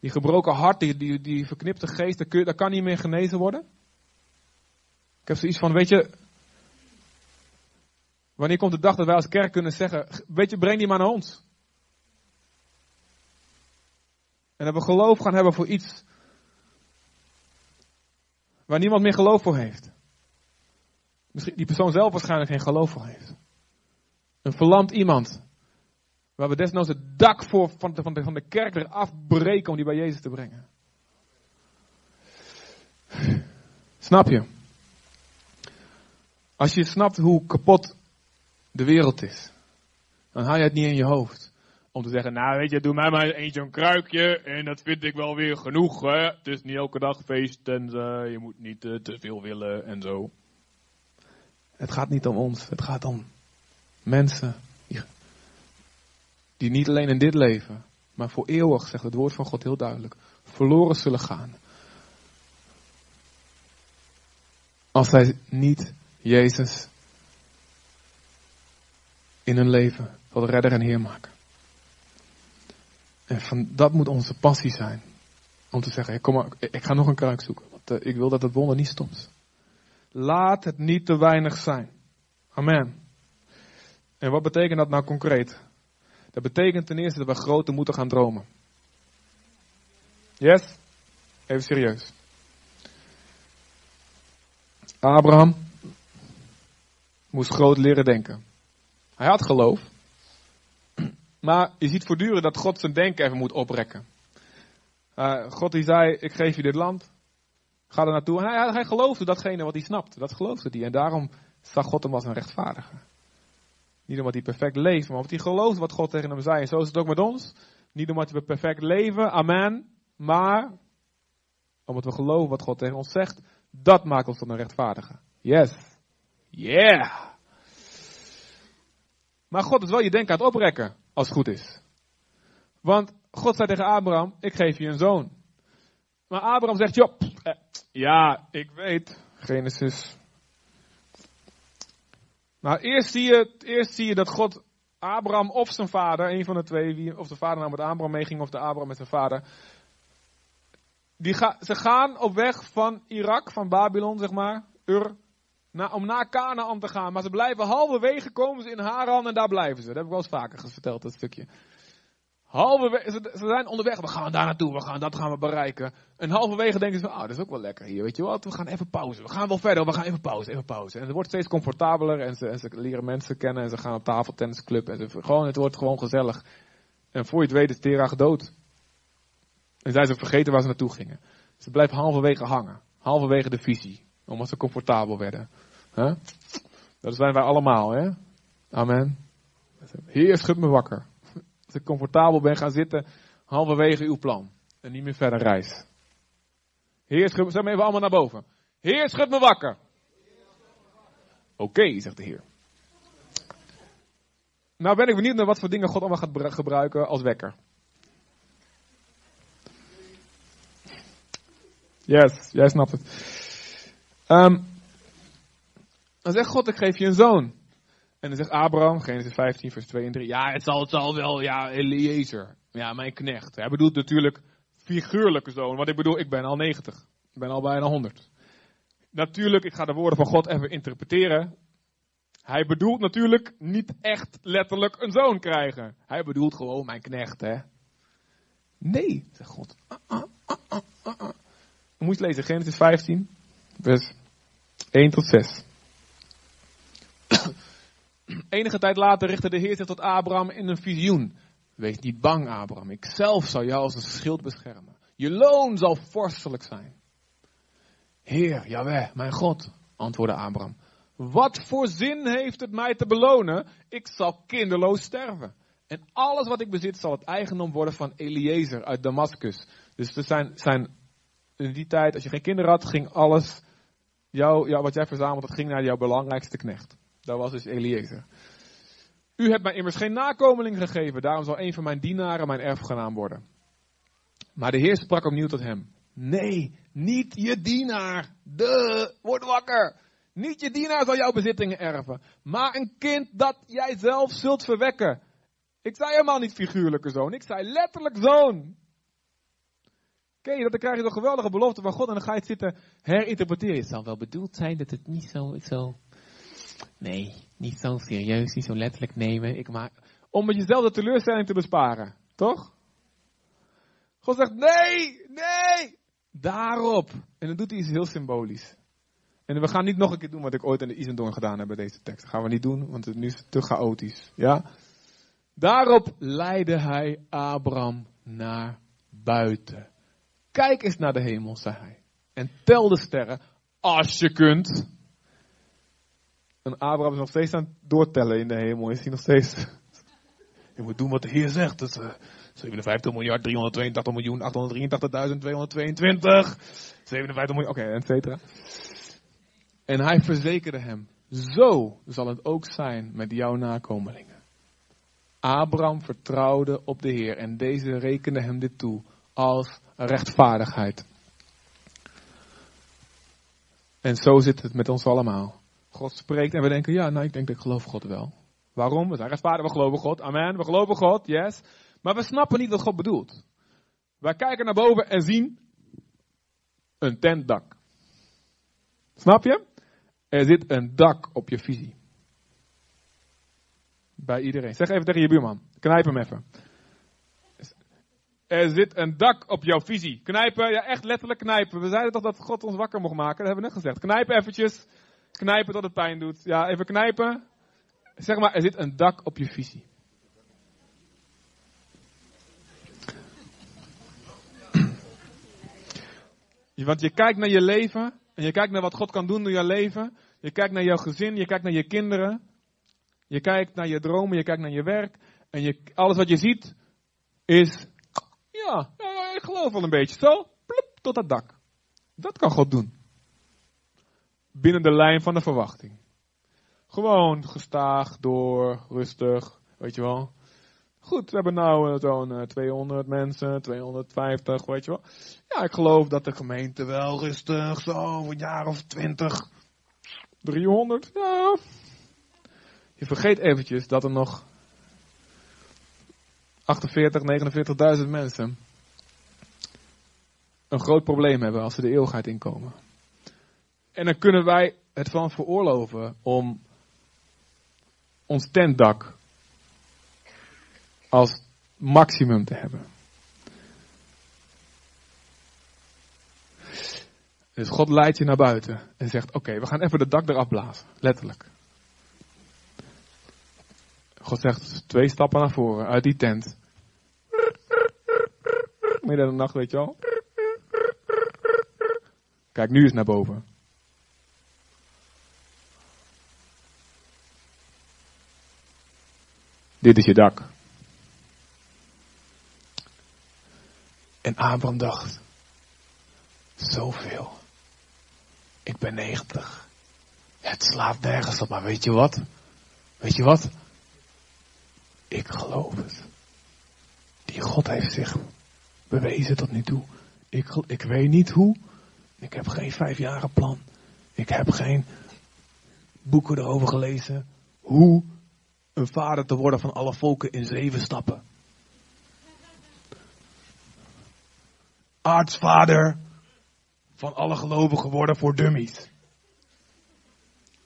Die gebroken hart, die, die, die verknipte geest, dat, kun dat kan niet meer genezen worden. Ik heb zoiets van, weet je. Wanneer komt de dag dat wij als kerk kunnen zeggen: Weet je, breng die maar naar ons. En dat we geloof gaan hebben voor iets. Waar niemand meer geloof voor heeft. Misschien die persoon zelf waarschijnlijk geen geloof voor heeft. Een verlamd iemand. Waar we desnoods het dak voor van, de, van, de, van de kerk weer afbreken om die bij Jezus te brengen. Snap je? Als je snapt hoe kapot de wereld is, dan haal je het niet in je hoofd. Om te zeggen, nou weet je, doe mij maar eentje een kruikje en dat vind ik wel weer genoeg. Hè? Het is niet elke dag feest en eh, je moet niet eh, te veel willen en zo. Het gaat niet om ons, het gaat om mensen die, niet alleen in dit leven, maar voor eeuwig, zegt het woord van God heel duidelijk, verloren zullen gaan. Als zij niet Jezus in hun leven tot redder en Heer maken. En van, dat moet onze passie zijn. Om te zeggen, kom maar, ik ga nog een kruik zoeken. Want uh, ik wil dat het wonder niet stopt. Laat het niet te weinig zijn. Amen. En wat betekent dat nou concreet? Dat betekent ten eerste dat we groter moeten gaan dromen. Yes? Even serieus. Abraham moest groot leren denken. Hij had geloof. [CLEARS THROAT] Maar je ziet voortdurend dat God zijn denken even moet oprekken. Uh, God die zei, ik geef je dit land. Ga er naartoe. Hij, geloofde datgene wat hij snapt. Dat geloofde hij. En daarom zag God hem als een rechtvaardige. Niet omdat hij perfect leeft, maar omdat hij geloofde wat God tegen hem zei. En zo is het ook met ons. Niet omdat we perfect leven, amen. Maar omdat we geloven wat God tegen ons zegt. Dat maakt ons tot een rechtvaardige. Yes. Yeah. Maar God is wel je denken aan het oprekken, als het goed is. Want God zei tegen Abraham, ik geef je een zoon. Maar Abraham zegt, joh, eh, ja, ik weet, Genesis. Nou, eerst zie, je, eerst zie je dat God Abraham of zijn vader, een van de twee, of de vader nou met Abraham meeging of de Abraham met zijn vader. Die ga, ze gaan op weg van Irak, van Babylon, zeg maar, Ur, om naar Canaan te gaan. Maar ze blijven halverwege, komen ze in Haran en daar blijven ze. Dat heb ik wel eens vaker verteld, dat stukje. Halverwege, ze, zijn onderweg, we gaan daar naartoe, we gaan, dat gaan we bereiken. En halverwege denken ze, ah, dat is ook wel lekker hier, weet je wat, we gaan even pauze. We gaan wel verder, we gaan even pauze, even pauze. En het wordt steeds comfortabeler en ze, en ze leren mensen kennen en ze gaan op tafeltennisclub. En gewoon, het wordt gewoon gezellig. En voor je het weet is Tera gedood. En zijn ze vergeten waar ze naartoe gingen. Ze blijven halverwege hangen, halverwege de visie, omdat ze comfortabel werden. Dat zijn wij allemaal, hè? Amen. Heer, schud me wakker. Als ik comfortabel ben gaan zitten, halverwege uw plan. En niet meer verder reis. Heer, schud me, zeg even allemaal naar boven. Heer, schud me wakker. Oké, zegt de Heer. Nou ben ik benieuwd naar wat voor dingen God allemaal gaat gebruiken als wekker. Yes, jij snapt het. Um, dan zegt God, ik geef je een zoon. En dan zegt Abraham, Genesis 15, vers 2 en 3. Ja, het zal, het zal wel, ja, Eliezer. Ja, mijn knecht. Hij bedoelt natuurlijk figuurlijke zoon. Want ik bedoel, ik ben al 90. Ik ben al bijna 100. Natuurlijk, ik ga de woorden van God even interpreteren. Hij bedoelt natuurlijk niet echt letterlijk een zoon krijgen. Hij bedoelt gewoon mijn knecht, hè. Nee, zegt God. Uh, uh, uh, moet je lezen, Genesis 15, vers 1 tot 6. Enige tijd later richtte de Heer zich tot Abraham in een visioen. Wees niet bang, Abraham. Ik zelf zal jou als een schild beschermen. Je loon zal vorstelijk zijn. Heer, Jaweh, mijn God, antwoordde Abraham. Wat voor zin heeft het mij te belonen? Ik zal kinderloos sterven. En alles wat ik bezit zal het eigendom worden van Eliezer uit Damascus. Dus er zijn, zijn in die tijd, als je geen kinderen had, ging alles, jou, wat jij verzameld, dat ging naar jouw belangrijkste knecht. Dat was dus Eliezer. U hebt mij immers geen nakomeling gegeven, daarom zal een van mijn dienaren mijn erfgenaam worden. Maar de Heer sprak opnieuw tot hem. Nee, niet je dienaar. De, word wakker. Niet je dienaar zal jouw bezittingen erven, maar een kind dat jij zelf zult verwekken. Ik zei helemaal niet figuurlijke zoon, ik zei letterlijk zoon. Ken dat? Dan krijg je een geweldige belofte van God en dan ga je het zitten herinterpreteren. Het zal wel bedoeld zijn dat het niet zo, zo Nee, niet zo serieus, niet zo letterlijk nemen. Ik maak, om met jezelf de teleurstelling te besparen. Toch? God zegt, nee, nee, daarop. En dan doet hij iets heel symbolisch. En we gaan niet nog een keer doen wat ik ooit in de Isendorn gedaan heb bij deze tekst. Dat gaan we niet doen, want het is te chaotisch. Ja? Daarop leidde hij Abraham naar buiten. Kijk eens naar de hemel, zei hij. En tel de sterren, als je kunt. En Abraham is nog steeds aan het doortellen in de hemel. Is hij nog steeds. [LAUGHS] Je moet doen wat de Heer zegt. Dat is, uh, 57 miljard, 382 miljoen, 883.222. 57 miljoen, oké, et cetera. En hij verzekerde hem. Zo zal het ook zijn met jouw nakomelingen. Abraham vertrouwde op de Heer en deze rekende hem dit toe als rechtvaardigheid. En zo zit het met ons allemaal. God spreekt en we denken, ja, nou ik denk dat ik geloof God wel. Waarom? We zijn rechtvaardig, we geloven God. Amen, we geloven God, yes. Maar we snappen niet wat God bedoelt. Wij kijken naar boven en zien een tentdak. Snap je? Er zit een dak op je visie. Bij iedereen. Zeg even tegen je buurman. Knijp hem even. Er zit een dak op jouw visie. Knijpen, ja echt letterlijk knijpen. We zeiden toch dat God ons wakker mocht maken. Dat hebben we net gezegd. Knijpen eventjes. Knijpen tot het pijn doet. Ja, even knijpen. Zeg maar, er zit een dak op je visie. Want je kijkt naar je leven. En je kijkt naar wat God kan doen door je leven. Je kijkt naar jouw gezin. Je kijkt naar je kinderen. Je kijkt naar je dromen. Je kijkt naar je werk. En je, alles wat je ziet is. Ja, ik geloof wel een beetje. Zo, plop, tot dat dak. Dat kan God doen binnen de lijn van de verwachting. Gewoon gestaag, door, rustig, weet je wel. Goed, we hebben nou zo'n 200 mensen, 250, weet je wel. Ja, ik geloof dat de gemeente wel rustig, zo, een jaar of 20, 300, ja. Je vergeet eventjes dat er nog 48, 49.000 mensen een groot probleem hebben als ze de eeuwigheid inkomen. En dan kunnen wij het van veroorloven om ons tentdak als maximum te hebben. Dus God leidt je naar buiten en zegt: Oké, we gaan even de dak eraf blazen. Letterlijk. God zegt twee stappen naar voren uit die tent. Midden in de nacht, weet je wel. Kijk, nu is naar boven. Dit is je dak. En Abraham dacht, zoveel. Ik ben 90. Het slaat nergens op, maar weet je wat? Weet je wat? Ik geloof het. Die God heeft zich bewezen tot nu toe. Ik, ik weet niet hoe. Ik heb geen vijfjaren plan. Ik heb geen boeken erover gelezen. Hoe een vader te worden van alle volken in zeven stappen. Aartsvader van alle gelovigen worden voor dummies.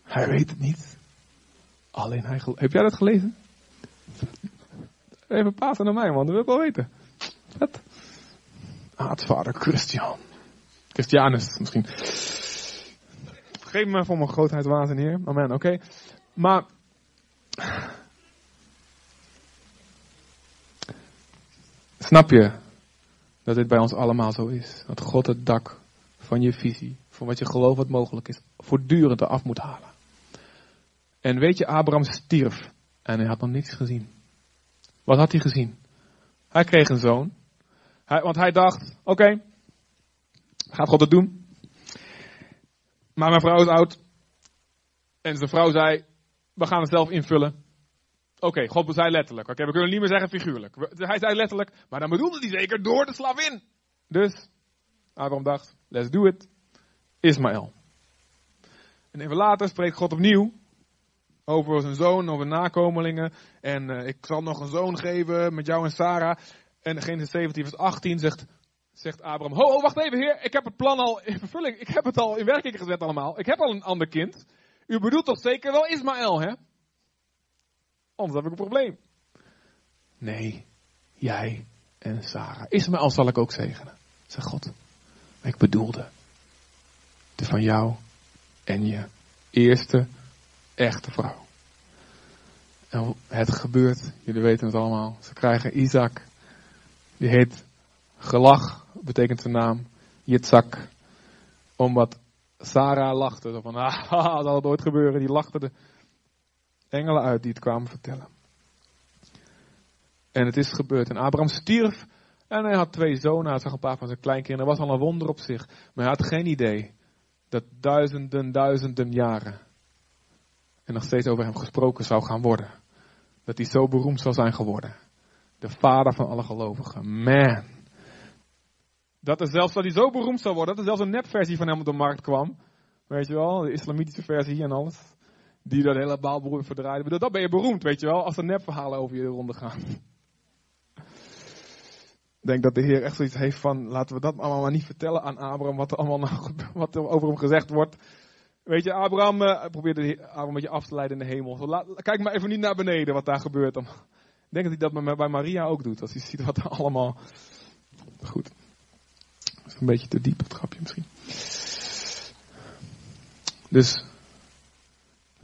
Hij weet het niet. Alleen hij gelooft. Heb jij dat gelezen? Even pasen naar mij, man. Dat wil ik wel weten. Aartsvader Christian. Christianus misschien. Geef me voor mijn grootheid wazen, Heer. Amen, oké. Maar. Snap je dat dit bij ons allemaal zo is? Dat God het dak van je visie, van wat je gelooft wat mogelijk is, voortdurend eraf moet halen. En weet je, Abraham stierf en hij had nog niets gezien. Wat had hij gezien? Hij kreeg een zoon. Hij, want hij dacht, oké, gaat God het doen? Maar mijn vrouw is oud. En zijn vrouw zei, we gaan het zelf invullen. Oké, God zei letterlijk. Oké, we kunnen niet meer zeggen figuurlijk. Hij zei letterlijk, maar dan bedoelde hij zeker door de slavin. Dus, Abraham dacht, let's do it. Ismaël. En even later spreekt God opnieuw over zijn zoon, over nakomelingen. En uh, ik zal nog een zoon geven met jou en Sarah. En Genesis 17 vers 18 zegt, zegt Abraham, ho, ho, wacht even heer, ik heb het plan al in vervulling, ik heb het al in werking gezet allemaal. Ik heb al een ander kind. U bedoelt toch zeker wel Ismaël, hè? Anders heb ik een probleem. Nee, jij en Sarah. Ismaël zal ik ook zegenen, zegt God. ik bedoelde de van jou en je eerste echte vrouw. En het gebeurt, jullie weten het allemaal. Ze krijgen Isaac, die heet gelach, betekent zijn naam, Yitzhak. Omdat Sarah lachte, van, [LAUGHS] ah, zal het ooit gebeuren. Die lachte de engelen uit die het kwamen vertellen. En het is gebeurd. En Abraham stierf en hij had twee zonen. Hij zag een paar van zijn kleinkinderen. Dat was al een wonder op zich. Maar hij had geen idee dat duizenden, duizenden jaren en nog steeds over hem gesproken zou gaan worden. Dat hij zo beroemd zou zijn geworden. De vader van alle gelovigen. Man. Dat er zelfs dat hij zo beroemd zou worden, dat er zelfs een nepversie van hem op de markt kwam. Weet je wel, de islamitische versie en alles. Die dat hele baalbroer verdraaide. Dat ben je beroemd, weet je wel, als er nepverhalen over je de ronde gaan. Ik denk dat de Heer echt zoiets heeft van, laten we dat allemaal maar niet vertellen aan Abraham, wat er allemaal nou, wat er over hem gezegd wordt. Weet je, Abraham uh, probeerde Abraham een beetje af te leiden in de hemel. Zo, kijk maar even niet naar beneden wat daar gebeurt. Dan. Ik denk dat hij dat bij Maria ook doet. Als hij ziet wat er allemaal... Goed. Een beetje te diep, het grapje misschien. Dus,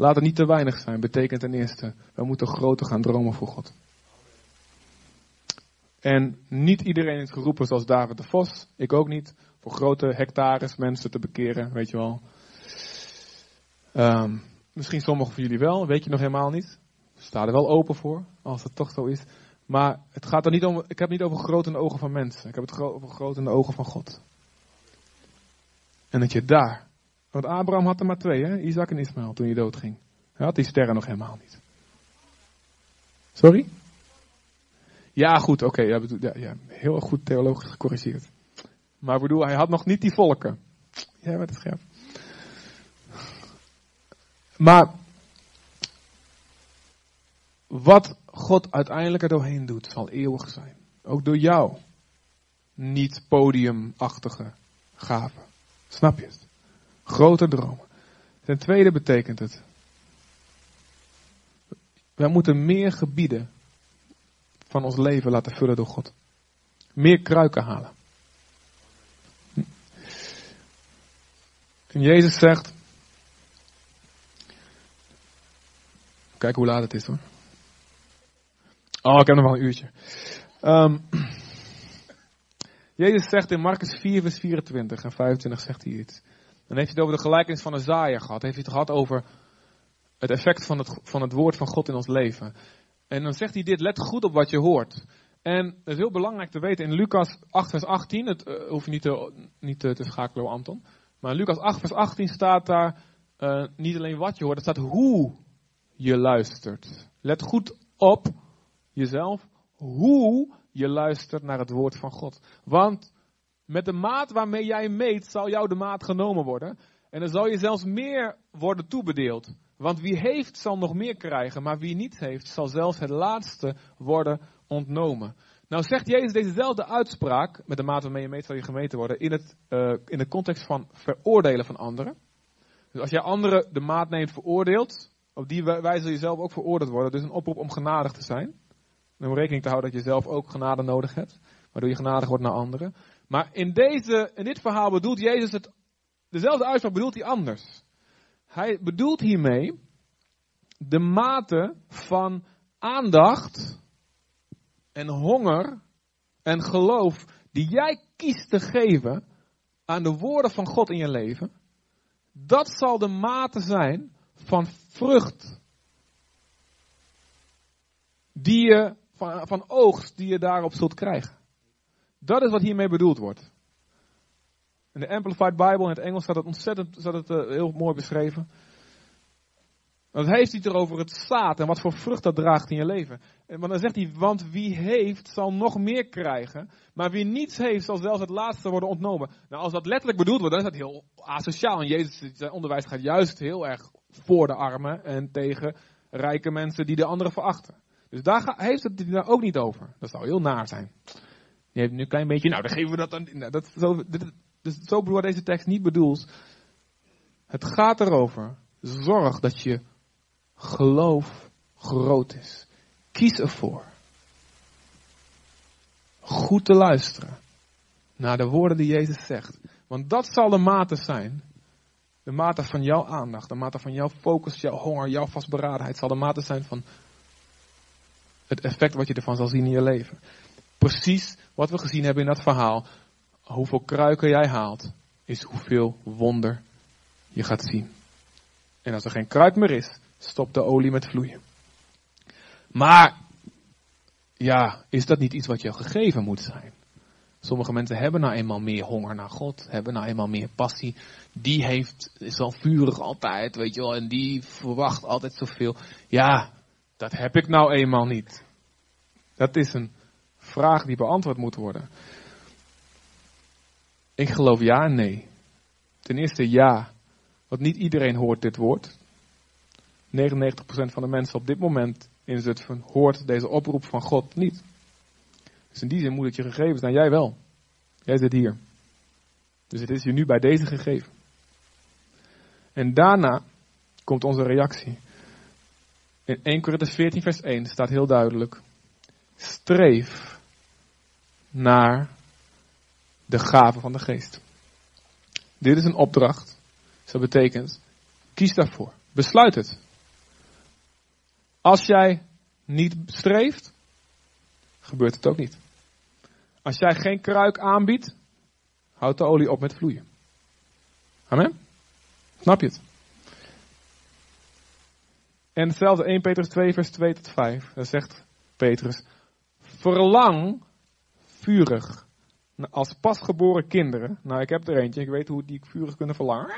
laat het niet te weinig zijn. Betekent ten eerste, we moeten groter gaan dromen voor God. En niet iedereen is geroepen zoals David de Vos. Ik ook niet. Voor grote hectares mensen te bekeren, weet je wel. Um, misschien sommigen van jullie wel, weet je nog helemaal niet. Sta er wel open voor, als het toch zo is. Maar het gaat er niet om, ik heb het niet over groot in de ogen van mensen. Ik heb het over groot in de ogen van God. En dat je daar, want Abraham had er maar twee, hè? Isaac en Ismaël, toen hij doodging. Hij had die sterren nog helemaal niet. Sorry? Ja, goed, oké. Ja, ja, heel goed theologisch gecorrigeerd. Maar ik bedoel, hij had nog niet die volken. Ja, wat het scherp. Maar wat God uiteindelijk er doorheen doet, zal eeuwig zijn. Ook door jou. Niet podiumachtige gaven. Snap je het? Grote dromen. Ten tweede betekent het. Wij moeten meer gebieden van ons leven laten vullen door God. Meer kruiken halen. En Jezus zegt. Kijk hoe laat het is hoor. Oh, ik heb nog wel een uurtje. Um, Jezus zegt in Marcus 4, vers 24 en 25 zegt hij iets. Dan heeft hij het over de gelijkenis van zaaier gehad. Heeft hij het gehad over het effect van het, van het woord van God in ons leven. En dan zegt hij dit, let goed op wat je hoort. En het is heel belangrijk te weten, in Lucas 8 vers 18, het uh, hoef je niet te, niet te, schakelen Anton. Maar in Lucas 8 vers 18 staat daar uh, niet alleen wat je hoort, er staat hoe je luistert. Let goed op jezelf, hoe je luistert naar het woord van God. Want met de maat waarmee jij meet, zal jou de maat genomen worden. En dan zal je zelfs meer worden toebedeeld. Want wie heeft, zal nog meer krijgen. Maar wie niet heeft, zal zelfs het laatste worden ontnomen. Nou zegt Jezus dezezelfde uitspraak, met de maat waarmee je meet, zal je gemeten worden, in, het, uh, in de context van veroordelen van anderen. Dus als jij anderen de maat neemt, veroordeelt, op die wijze zul je zelf ook veroordeeld worden. Dus een oproep om genadig te zijn. En om rekening te houden dat je zelf ook genade nodig hebt. Waardoor je genadig wordt naar anderen. Maar in, deze, in dit verhaal bedoelt Jezus het. Dezelfde uitspraak bedoelt hij anders. Hij bedoelt hiermee de mate van aandacht en honger en geloof die jij kiest te geven aan de woorden van God in je leven. Dat zal de mate zijn van vrucht die je van, van oogst die je daarop zult krijgen. Dat is wat hiermee bedoeld wordt. In de Amplified Bible in het Engels staat het ontzettend staat het, uh, heel mooi beschreven. Dan heeft hij het erover het zaad en wat voor vrucht dat draagt in je leven. Maar dan zegt hij, want wie heeft zal nog meer krijgen. Maar wie niets heeft zal zelfs het laatste worden ontnomen. Nou, als dat letterlijk bedoeld wordt, dan is dat heel asociaal. En Jezus, zijn onderwijs gaat juist heel erg voor de armen en tegen rijke mensen die de anderen verachten. Dus daar heeft het daar ook niet over. Dat zou heel naar zijn. Je hebt nu een klein beetje, nou dan geven we dat dan. Nou, dat, zo, dit, dus zo wordt deze tekst niet bedoeld. Het gaat erover. Zorg dat je geloof groot is. Kies ervoor. Goed te luisteren naar de woorden die Jezus zegt. Want dat zal de mate zijn. De mate van jouw aandacht, de mate van jouw focus, jouw honger, jouw vastberadenheid zal de mate zijn van het effect wat je ervan zal zien in je leven. Precies wat we gezien hebben in dat verhaal. Hoeveel kruiken jij haalt, is hoeveel wonder je gaat zien. En als er geen kruik meer is, stopt de olie met vloeien. Maar, ja, is dat niet iets wat je gegeven moet zijn? Sommige mensen hebben nou eenmaal meer honger naar God, hebben nou eenmaal meer passie. Die heeft, is al vurig altijd, weet je wel, en die verwacht altijd zoveel. Ja, dat heb ik nou eenmaal niet. Dat is een vraag die beantwoord moet worden. Ik geloof ja en nee. Ten eerste ja, want niet iedereen hoort dit woord. 99% van de mensen op dit moment in Zutphen hoort deze oproep van God niet. Dus in die zin moet het je gegeven zijn, jij wel. Jij zit hier. Dus het is je nu bij deze gegeven. En daarna komt onze reactie. In 1 Corinthians 14 vers 1 staat heel duidelijk. Streef naar de gave van de geest. Dit is een opdracht. Dus dat betekent, kies daarvoor. Besluit het. Als jij niet streeft, gebeurt het ook niet. Als jij geen kruik aanbiedt, houdt de olie op met vloeien. Amen? Snap je het? En hetzelfde 1 Petrus 2 vers 2 tot 5. Daar zegt Petrus, verlang vurig als pasgeboren kinderen. Nou, ik heb er eentje, ik weet hoe die vurig kunnen verlangen.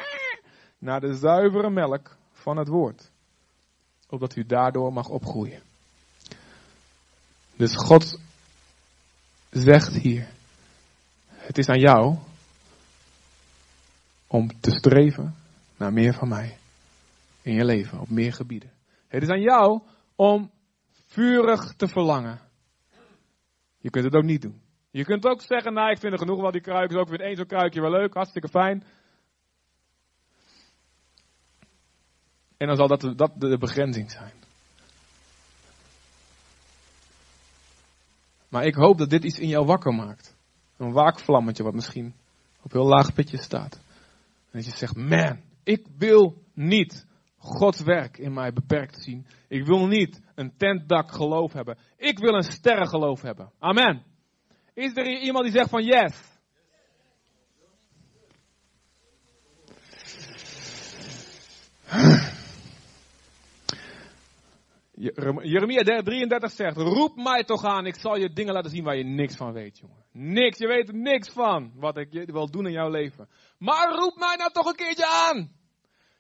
Naar de zuivere melk van het woord. Opdat u daardoor mag opgroeien. Dus God zegt hier, het is aan jou om te streven naar meer van mij in je leven, op meer gebieden. Het is aan jou om vurig te verlangen. Je kunt het ook niet doen. Je kunt ook zeggen, nou ik vind er genoeg wel die kruikjes, ook vind één zo'n kruikje wel leuk, hartstikke fijn. En dan zal dat, dat de begrenzing zijn. Maar ik hoop dat dit iets in jou wakker maakt. Een waakvlammetje wat misschien op heel laag pitje staat. En dat je zegt, man, ik wil niet Gods werk in mij beperkt zien. Ik wil niet een tentdak geloof hebben. Ik wil een sterrengeloof hebben. Amen. Is er hier iemand die zegt van yes? Jeremia 33 zegt, roep mij toch aan, ik zal je dingen laten zien waar je niks van weet, jongen. Niks, je weet niks van wat ik wil doen in jouw leven. Maar roep mij nou toch een keertje aan.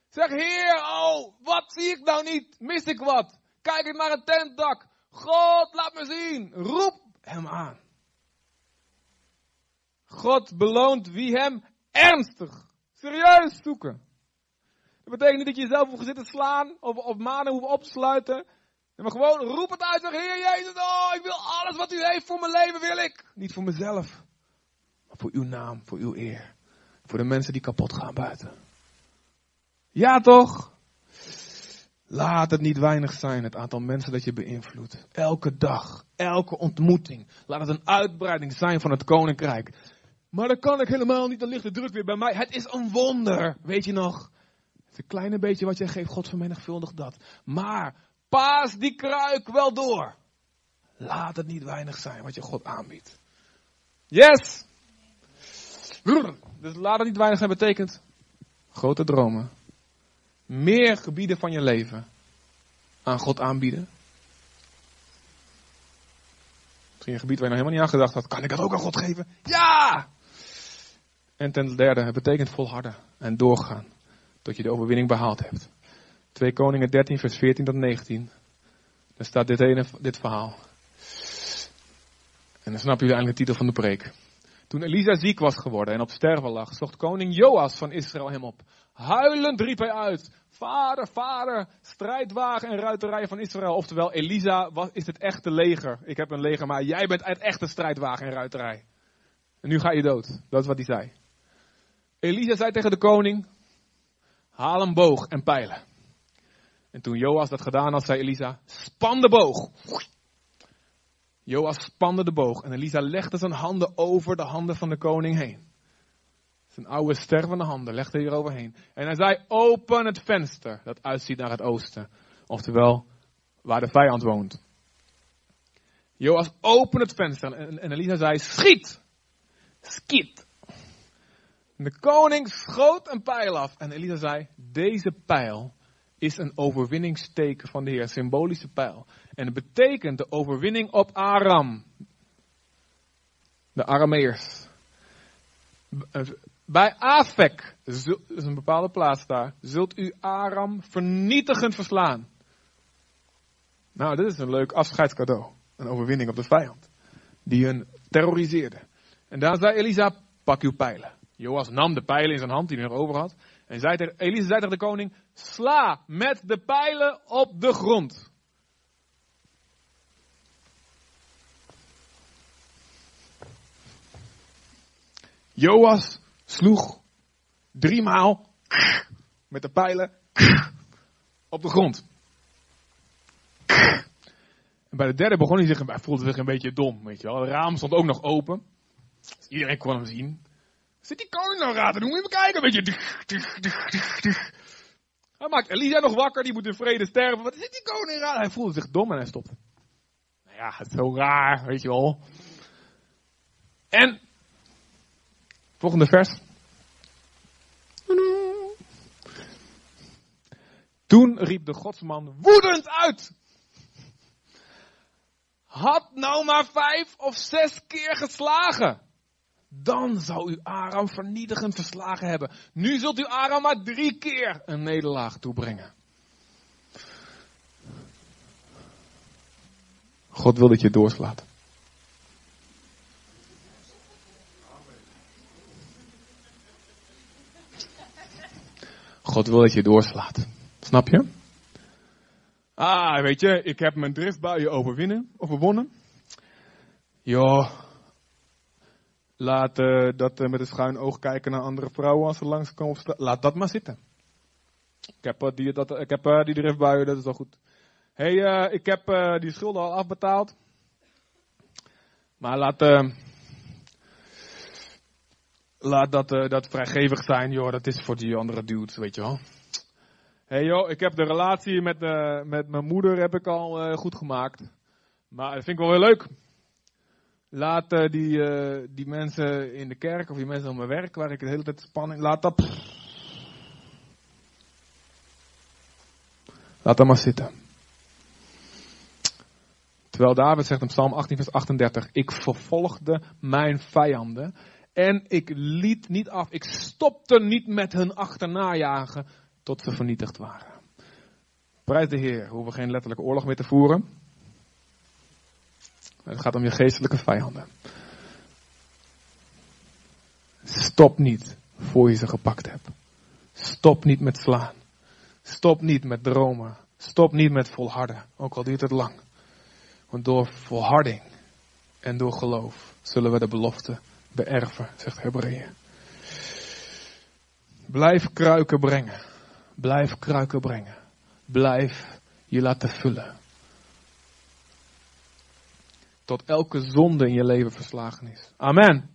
Zeg, Heer, oh, wat zie ik nou niet? Mis ik wat? Kijk ik naar een tentdak. God, laat me zien. Roep hem aan. God beloont wie hem ernstig, serieus zoeken. Dat betekent niet dat je jezelf hoeft zitten slaan of op maanden hoeft opsluiten. Maar gewoon roep het uit, zeg Heer Jezus, oh, ik wil alles wat u heeft voor mijn leven, wil ik. Niet voor mezelf, maar voor uw naam, voor uw eer. Voor de mensen die kapot gaan buiten. Ja toch? Laat het niet weinig zijn, het aantal mensen dat je beïnvloedt. Elke dag, elke ontmoeting. Laat het een uitbreiding zijn van het koninkrijk. Maar dat kan ik helemaal niet, dan ligt de druk weer bij mij. Het is een wonder, weet je nog? Het kleine beetje wat jij geeft, God vermenigvuldigt dat. Maar paas die kruik wel door. Laat het niet weinig zijn wat je God aanbiedt. Yes! Dus laat het niet weinig zijn betekent grote dromen. Meer gebieden van je leven aan God aanbieden. Misschien een gebied waar je nog helemaal niet aan gedacht had. Kan ik dat ook aan God geven? Ja! En ten derde, het betekent volharden en doorgaan tot je de overwinning behaald hebt. 2 Koningen 13, vers 14 tot 19. Daar staat dit, ene, dit verhaal. En dan snap je eigenlijk de titel van de preek. Toen Elisa ziek was geworden en op sterven lag, zocht koning Joas van Israël hem op. Huilend riep hij uit, vader, vader, strijdwagen en ruiterij van Israël. Oftewel, Elisa wat is het echte leger. Ik heb een leger, maar jij bent het echte strijdwagen en ruiterij. En nu ga je dood. Dat is wat hij zei. Elisa zei tegen de koning, haal een boog en pijlen. En toen Joas dat gedaan had, zei Elisa, span de boog. Joas spande de boog en Elisa legde zijn handen over de handen van de koning heen. Zijn oude stervende handen legde hij eroverheen. En hij zei, open het venster dat uitziet naar het oosten. Oftewel, waar de vijand woont. Joas, open het venster. En, Elisa zei, schiet! Schiet! De koning schoot een pijl af. En Elisa zei, deze pijl is een overwinningsteken van de Heer, een symbolische pijl. En het betekent de overwinning op Aram. De Arameërs. Bij Afek, is een bepaalde plaats daar, zult u Aram vernietigend verslaan. Nou, dit is een leuk afscheidscadeau. Een overwinning op de vijand. Die hun terroriseerde. En daar zei Elisa, pak uw pijlen. Joas nam de pijlen in zijn hand die hij nog over had. En zei tegen, Elisa zei tegen de koning, sla met de pijlen op de grond. Joas sloeg driemaal met de pijlen op de grond. En bij de derde begon hij zich, hij voelde zich een beetje dom, weet je wel. Het raam stond ook nog open. Iedereen kon hem zien. Zit die koning nou raad te doen? Moet je kijken, een beetje. Hij maakt Elisa nog wakker, die moet in vrede sterven. Wat zit die koning raad? Hij voelde zich dom en hij stopte. Nou ja, het is zo raar, weet je wel. En, volgende vers. Toen riep de godsman woedend uit. Had nou maar vijf of zes keer geslagen. Dan zou u Aram vernietigend verslagen hebben. Nu zult u Aram maar drie keer een nederlaag toebrengen. God wil dat je doorslaat. God wil dat je doorslaat. Snap je? Ah, weet je, ik heb mijn driftbuien overwinnen, overwonnen. Ja, laat dat uh, met een schuin oog kijken naar andere vrouwen als ze langskomen. Laat dat maar zitten. Ik heb, uh, die, dat, ik heb die driftbuien, dat is al goed. hey, ik heb die schulden al afbetaald. Maar laat, laat dat, dat vrijgevig zijn, joh. Dat is voor die andere dudes, weet je wel. Hé hey, joh, ik heb de relatie met, met mijn moeder heb ik al goed gemaakt. Maar dat vind ik wel heel leuk. Laat die, die mensen in de kerk of die mensen op mijn werk, waar ik de hele tijd spanning, laat dat... Laat dat maar zitten. Terwijl David zegt in Psalm 18, vers 38: Ik vervolgde mijn vijanden en ik liet niet af. Ik stopte niet met hun achterna jagen tot ze vernietigd waren. Prijs de Heer, we hoeven geen letterlijke oorlog meer te voeren. Het gaat om je geestelijke vijanden. Stop niet voor je ze gepakt hebt. Stop niet met slaan. Stop niet met dromen. Stop niet met volharden, ook al duurt het lang. Want door volharding en door geloof zullen we de belofte beërven, zegt Hebreeën. Blijf kruiken brengen. Blijf kruiken brengen. Blijf je laten vullen. Tot elke zonde in je leven verslagen is. Amen.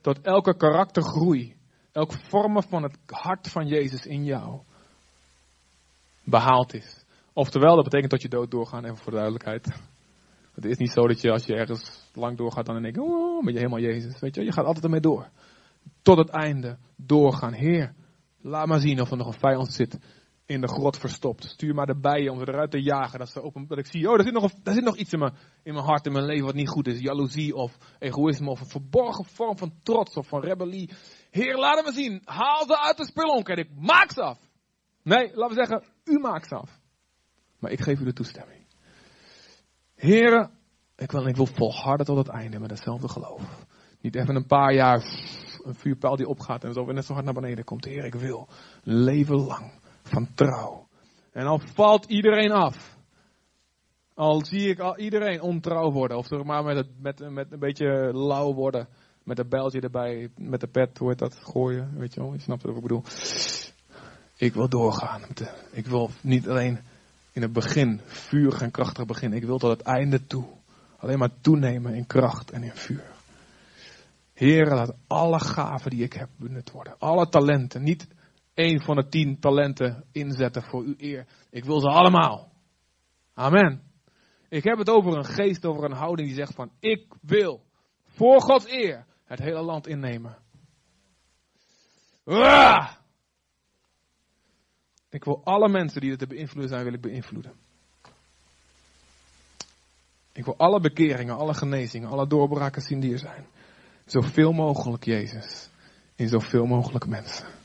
Tot elke karaktergroei. Elk vormen van het hart van Jezus in jou behaald is. Oftewel, dat betekent dat je dood doorgaan, even voor de duidelijkheid. Het is niet zo dat je als je ergens lang doorgaat, dan denk je, oh, ben je helemaal Jezus. Weet je, je gaat altijd ermee door. Tot het einde doorgaan. Heer, laat maar zien of er nog een vijand zit in de grot verstopt. Stuur maar de bijen om ze eruit te jagen. Dat, ze open, dat ik zie, oh, er zit nog, er zit nog iets in mijn, in mijn hart, in mijn leven wat niet goed is. Jaloezie of egoïsme of een verborgen vorm van trots of van rebellie. Heer, laat me zien. Haal ze uit de spelonk en ik maak ze af. Nee, laten we zeggen, u maakt ze af. Maar ik geef u de toestemming. Heren, ik wil, ik wil volharden tot het einde met hetzelfde geloof. Niet even een paar jaar een vuurpijl die opgaat en zo weer net zo hard naar beneden komt. Heer, ik wil leven lang van trouw. En al valt iedereen af. Al zie ik al iedereen ontrouw worden. Of er maar met, met, met een beetje lauw worden. Met een bijltje erbij. Met de pet, hoe heet dat? Gooien. Weet je wel, je snapt wat ik bedoel. Ik wil doorgaan. Ik wil niet alleen in het begin vurig en krachtig beginnen. Ik wil tot het einde toe alleen maar toenemen in kracht en in vuur. Heer, laat alle gaven die ik heb benut worden. Alle talenten. Niet één van de tien talenten inzetten voor uw eer. Ik wil ze allemaal. Amen. Ik heb het over een geest, over een houding die zegt van ik wil voor Gods eer het hele land innemen. Ik wil alle mensen die het te beïnvloeden zijn, wil ik beïnvloeden. Ik wil alle bekeringen, alle genezingen, alle doorbraken zien die er zijn. Zoveel mogelijk, Jezus. In zoveel mogelijk mensen.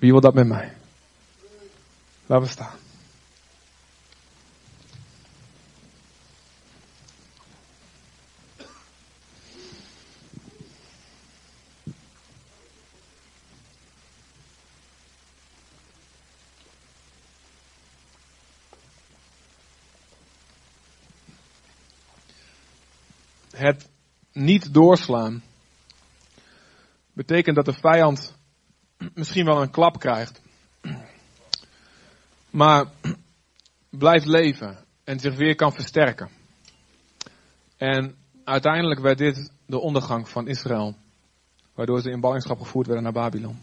Wie wil dat met mij? Laten we staan. het niet doorslaan betekent dat de vijand misschien wel een klap krijgt, maar blijft leven en zich weer kan versterken. En uiteindelijk werd dit de ondergang van Israël, waardoor ze in ballingschap gevoerd werden naar Babylon.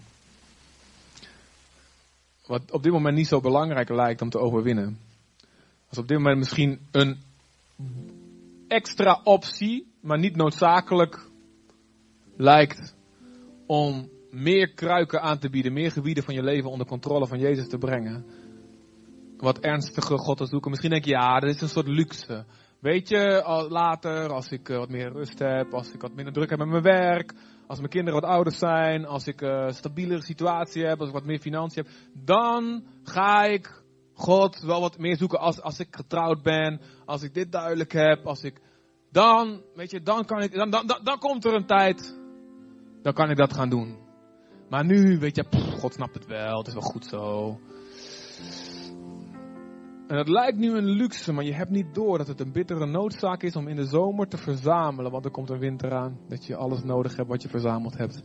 Wat op dit moment niet zo belangrijk lijkt om te overwinnen, was op dit moment misschien een extra optie, maar niet noodzakelijk lijkt om meer kruiken aan te bieden, meer gebieden van je leven onder controle van Jezus te brengen. Wat ernstige God te zoeken. Misschien denk je, ja, dat is een soort luxe. Weet je, later, als ik eh, wat meer rust heb, als ik wat minder druk heb met mijn werk, als mijn kinderen wat ouder zijn, als ik een stabielere situatie heb, als ik wat meer financiën heb, dan ga ik God wel wat meer zoeken als, als ik getrouwd ben, als ik dit duidelijk heb, als ik. Dan, weet je, dan kan ik. Dan, dan, dan, dan komt er een tijd. Dan kan ik dat gaan doen. Maar nu, weet je, God snapt het wel, het is wel goed zo. En het lijkt nu een luxe, maar je hebt niet door dat het een bittere noodzaak is om in de zomer te verzamelen. Want er komt een winter aan, dat je alles nodig hebt wat je verzameld hebt.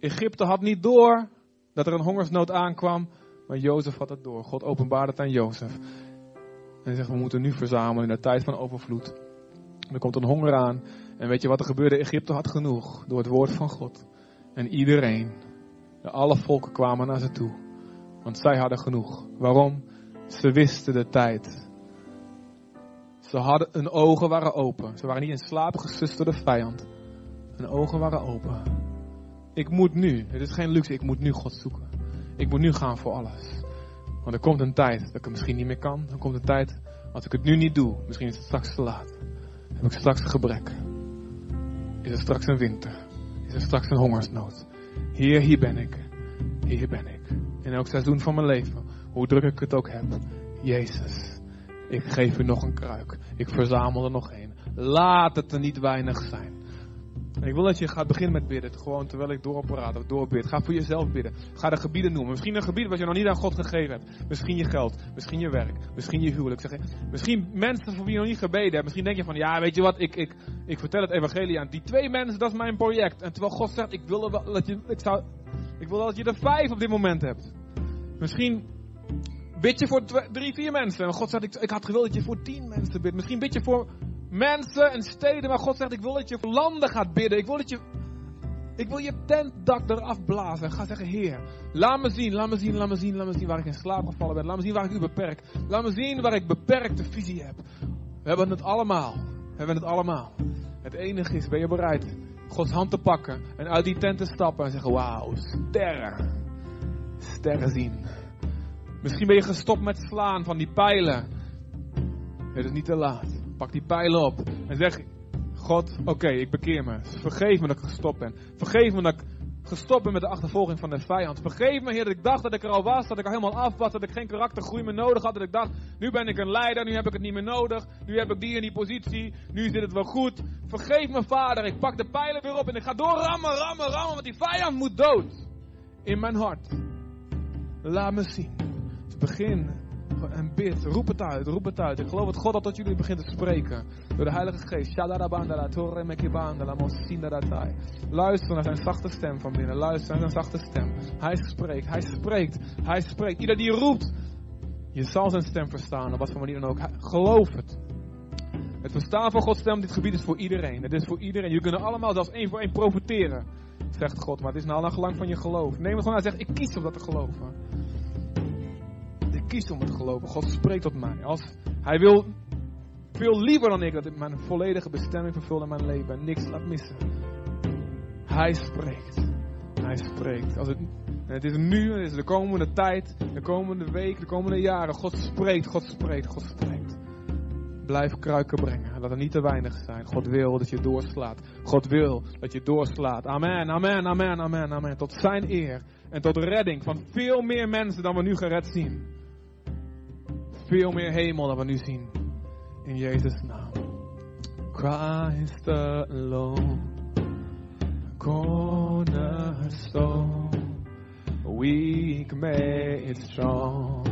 Egypte had niet door dat er een hongersnood aankwam. Maar Jozef had het door. God openbaarde het aan Jozef. En hij zegt, we moeten nu verzamelen in de tijd van overvloed. Er komt een honger aan. En weet je wat er gebeurde? Egypte had genoeg door het woord van God. En iedereen, de alle volken kwamen naar ze toe. Want zij hadden genoeg. Waarom? Ze wisten de tijd. Ze hadden, hun ogen waren open. Ze waren niet in slaap gesust door de vijand. Hun ogen waren open. Ik moet nu, het is geen luxe, ik moet nu God zoeken. Ik moet nu gaan voor alles. Want er komt een tijd dat ik het misschien niet meer kan. Er komt een tijd, als ik het nu niet doe, misschien is het straks te laat. Heb ik straks gebrek. Is er straks een winter. Is er straks een hongersnood. Heer, hier ben ik. Hier ben ik. In elk seizoen van mijn leven. Hoe druk ik het ook heb. Jezus, ik geef u nog een kruik. Ik verzamel er nog één. Laat het er niet weinig zijn. Ik wil dat je gaat beginnen met bidden. Gewoon terwijl ik doorpraat of doorbid. Ga voor jezelf bidden. Ga de gebieden noemen. Misschien een gebied wat je nog niet aan God gegeven hebt. Misschien je geld. Misschien je werk. Misschien je huwelijk. Zeg, misschien mensen voor wie je nog niet gebeden hebt. Misschien denk je van, ja weet je wat, ik, ik, ik vertel het evangelie aan. Die twee mensen, dat is mijn project. En terwijl God zegt, ik wil, wel, dat, je, ik zou, ik wil dat je er vijf op dit moment hebt. Misschien bid je voor drie, vier mensen. En God zegt, ik, ik had gewild dat je voor tien mensen bidt. Misschien bid je voor mensen en steden waar God zegt, ik wil dat je landen gaat bidden. Ik wil dat je, ik wil je tentdak eraf blazen. En ga zeggen, Heer, laat me zien, laat me zien, laat me zien, laat me zien waar ik in slaap gevallen ben. Laat me zien waar ik u beperk. Laat me zien waar ik beperkte visie heb. We hebben het allemaal. We hebben het allemaal. Het enige is, ben je bereid Gods hand te pakken en uit die tent te stappen en zeggen, wauw, sterren. Sterren zien. Misschien ben je gestopt met slaan van die pijlen. Het is niet te laat. Pak die pijlen op en zeg: God, oké, ik bekeer me. Vergeef me dat ik gestopt ben. Vergeef me dat ik gestopt ben met de achtervolging van de vijand. Vergeef me, Heer, dat ik dacht dat ik er al was, dat ik al helemaal af was, dat ik geen karaktergroei meer nodig had. Dat ik dacht, nu ben ik een leider, nu heb ik het niet meer nodig. Nu heb ik die in die positie, nu zit het wel goed. Vergeef me, Vader, ik pak de pijlen weer op en ik ga door rammen, rammen, rammen, want die vijand moet dood. In mijn hart. Laat me zien. Het begin en bid. Roep het uit, roep het uit. Ik geloof dat God al tot jullie begint te spreken. Door de Heilige Geest. Luister naar zijn zachte stem van binnen. Luister naar zijn zachte stem. Hij spreekt, hij spreekt, hij spreekt. Ieder die roept, je zal zijn stem verstaan. Op wat voor manier dan ook. Geloof het. Het verstaan van Gods stem dit gebied is voor iedereen. Het is voor iedereen. Je kunnen allemaal zelfs één voor één profiteren. Zegt God, maar het is nou naar gelang van je geloof. Neem het gewoon aan zeg, ik kies om dat te geloven kiest om het te geloven. God spreekt tot mij. Als hij wil veel liever dan ik dat ik mijn volledige bestemming vervul in mijn leven en niks laat missen. Hij spreekt. Hij spreekt. Als het, het is nu, het is de komende tijd, de komende week, de komende jaren. God spreekt, God spreekt, God spreekt. Blijf kruiken brengen. Laat er niet te weinig zijn. God wil dat je doorslaat. God wil dat je doorslaat. Amen, amen, amen, amen, amen. Tot zijn eer en tot redding van veel meer mensen dan we nu gered zien veel meer hemel dan we nu zien. In Jezus' naam. Christ alone, cornerstone, weak made strong.